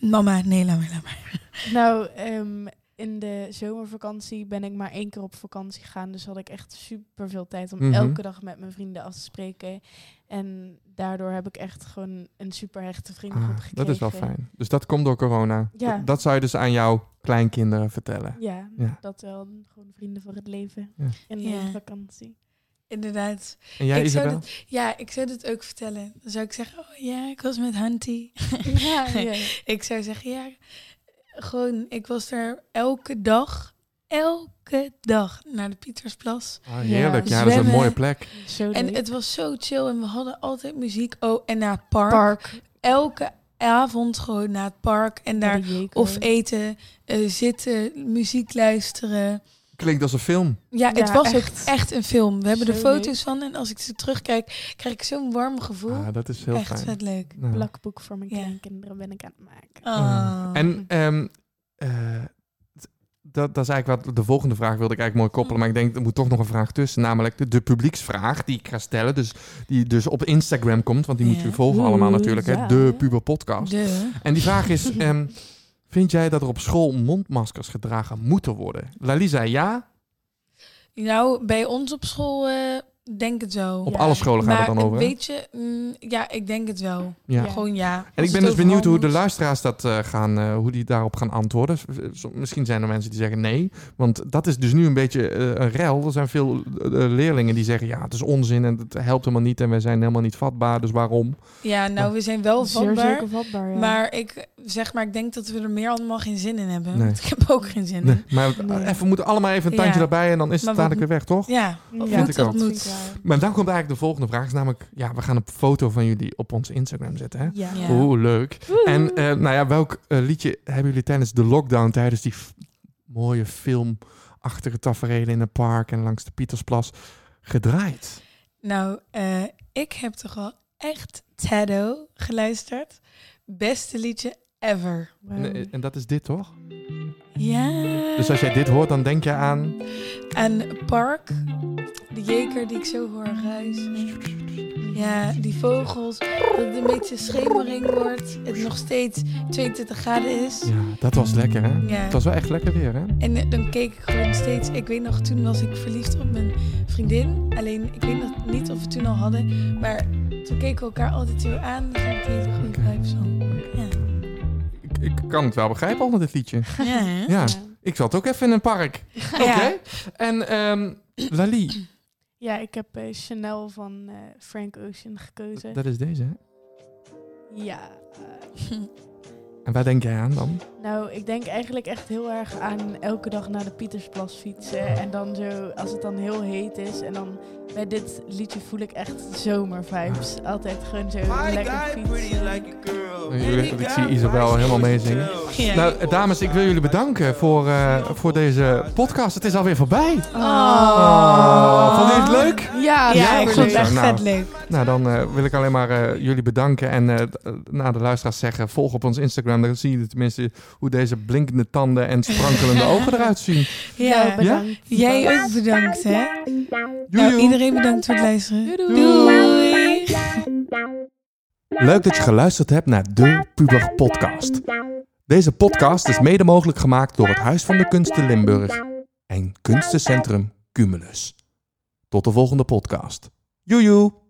Mama, nee, laat maar, laat maar. Nou, ehm, in de zomervakantie ben ik maar één keer op vakantie gegaan. Dus had ik echt super veel tijd om Mhm. elke dag met mijn vrienden af te spreken. En daardoor heb ik echt gewoon een super hechte vriendengroep Ah, gekregen. dat is wel fijn. Dus dat komt door corona. Ja. Dat, dat zou je dus aan jouw kleinkinderen vertellen. Ja, Ja. dat wel. Gewoon vrienden voor het leven. Ja. In Ja. de vakantie. Inderdaad. En jij, ik zou dit, ja, ik zou dit ook vertellen. Dan zou ik zeggen, oh ja, ik was met Hanty. Ja, ja. ik zou zeggen, ja, gewoon, ik was er elke dag, elke dag naar de Pietersplas. Ah, heerlijk. Ja, Ja, dat is een mooie plek. Zo En het was zo chill en we hadden altijd muziek. Oh, en naar het park. park. Elke avond gewoon naar het park en daar of eten, eh, zitten, muziek luisteren. Klinkt als een film. Ja, het Ja, was ook echt. echt een film. We hebben er Zo foto's leuk. van en als ik ze terugkijk, krijg ik zo'n warm gevoel. Ah, dat is heel echt fijn. vet leuk. Nou. plakboek voor mijn Ja. kleinkinderen ben ik aan het maken. Ah. En ehm, eh, dat, dat is eigenlijk wat de volgende vraag wilde ik eigenlijk mooi koppelen. Maar ik denk, er moet toch nog een vraag tussen. Namelijk de, de publieksvraag die ik ga stellen. Dus die dus op Instagram komt. Want die moet Ja. je volgen allemaal natuurlijk. Hè? ja. De Puber Podcast. De. En die vraag is... ehm, vind jij dat er op school mondmaskers gedragen moeten worden? Lali zei ja. Nou, bij ons op school eh, denk het wel. Op Ja. alle scholen gaat maar het dan over. weet je, mm, ja, ik denk het wel. Ja. Ja. Gewoon ja. En ik ben dus benieuwd hoe de luisteraars dat eh, gaan, eh, hoe die daarop gaan antwoorden. Misschien zijn er mensen die zeggen nee, want dat is dus nu een beetje eh, een rel. Er zijn veel leerlingen die zeggen ja, het is onzin en het helpt helemaal niet en wij zijn helemaal niet vatbaar, dus waarom? Ja, nou, we zijn wel Zeer vatbaar. zeker vatbaar, ja. Maar ik zeg maar, ik denk dat we er meer allemaal geen zin in hebben. Nee. Want ik heb ook geen zin Nee, in. maar Nee. even, we moeten allemaal even een tandje Ja. erbij en dan is het dadelijk weer weg, toch? Ja, ja, vind ik ook. dat Moet. Maar dan komt eigenlijk de volgende vraag, is namelijk, ja, we gaan een foto van jullie op ons Instagram zetten, hè? Ja. Ja. Oeh, leuk. En eh, nou ja, welk eh, liedje hebben jullie tijdens de lockdown, tijdens die mooie filmachtige tafereelen in het park en langs de Pietersplas gedraaid? Nou, eh, ik heb toch wel echt Tado geluisterd. Beste liedje ever. En dat is dit toch? Ja. Dus als jij dit hoort, dan denk je aan. En Park, de jeker die ik zo hoor ruisen. Ja, die vogels, dat het een beetje schemering wordt. Het nog steeds 22 graden is. Ja, dat was lekker hè? Ja. Het was wel echt lekker weer hè? En eh, dan keek ik gewoon steeds. Ik weet nog, toen was ik verliefd op mijn vriendin. Alleen, ik weet nog niet of we toen al hadden. Maar toen keken we elkaar altijd weer aan. Dus ik hele goede vibes van. Ja. Ik, kan het wel begrijpen onder dit liedje. Ja? Ja, ik zat ook even in een park. Oké. Ja. En ehm Lali, Ja, ik heb eh, Chanel van eh, Frank Ocean gekozen. dat is deze hè? Ja. eh, En waar denk jij aan dan? Nou, ik denk eigenlijk echt heel erg aan elke dag naar de Pietersplas fietsen. En dan zo, als het dan heel heet is. En dan bij dit liedje voel ik echt zomervibes. Altijd gewoon zo lekker fietsen. Ik, ik zie Isabel helemaal meezingen. Nou, dames, ik wil jullie bedanken voor, eh, voor deze podcast. Het is alweer voorbij. Oh. Vond je het leuk? Ja, Ja, Ja, ik vond het echt Nou. vet leuk. Nou, dan eh, wil ik alleen maar eh, jullie bedanken. En naar de luisteraars zeggen, volg op ons Instagram. Dan zie je tenminste hoe deze blinkende tanden en sprankelende ogen eruit zien. Ja, Ja. bedankt. Jij ook bedankt, hè? Nou, iedereen bedankt voor het luisteren. Doei, Doei. Leuk dat je geluisterd hebt naar de Puber Podcast. Deze podcast is mede mogelijk gemaakt door het Huis van de Kunsten Limburg en Kunstencentrum Cumulus. Tot de volgende podcast. Joejoe!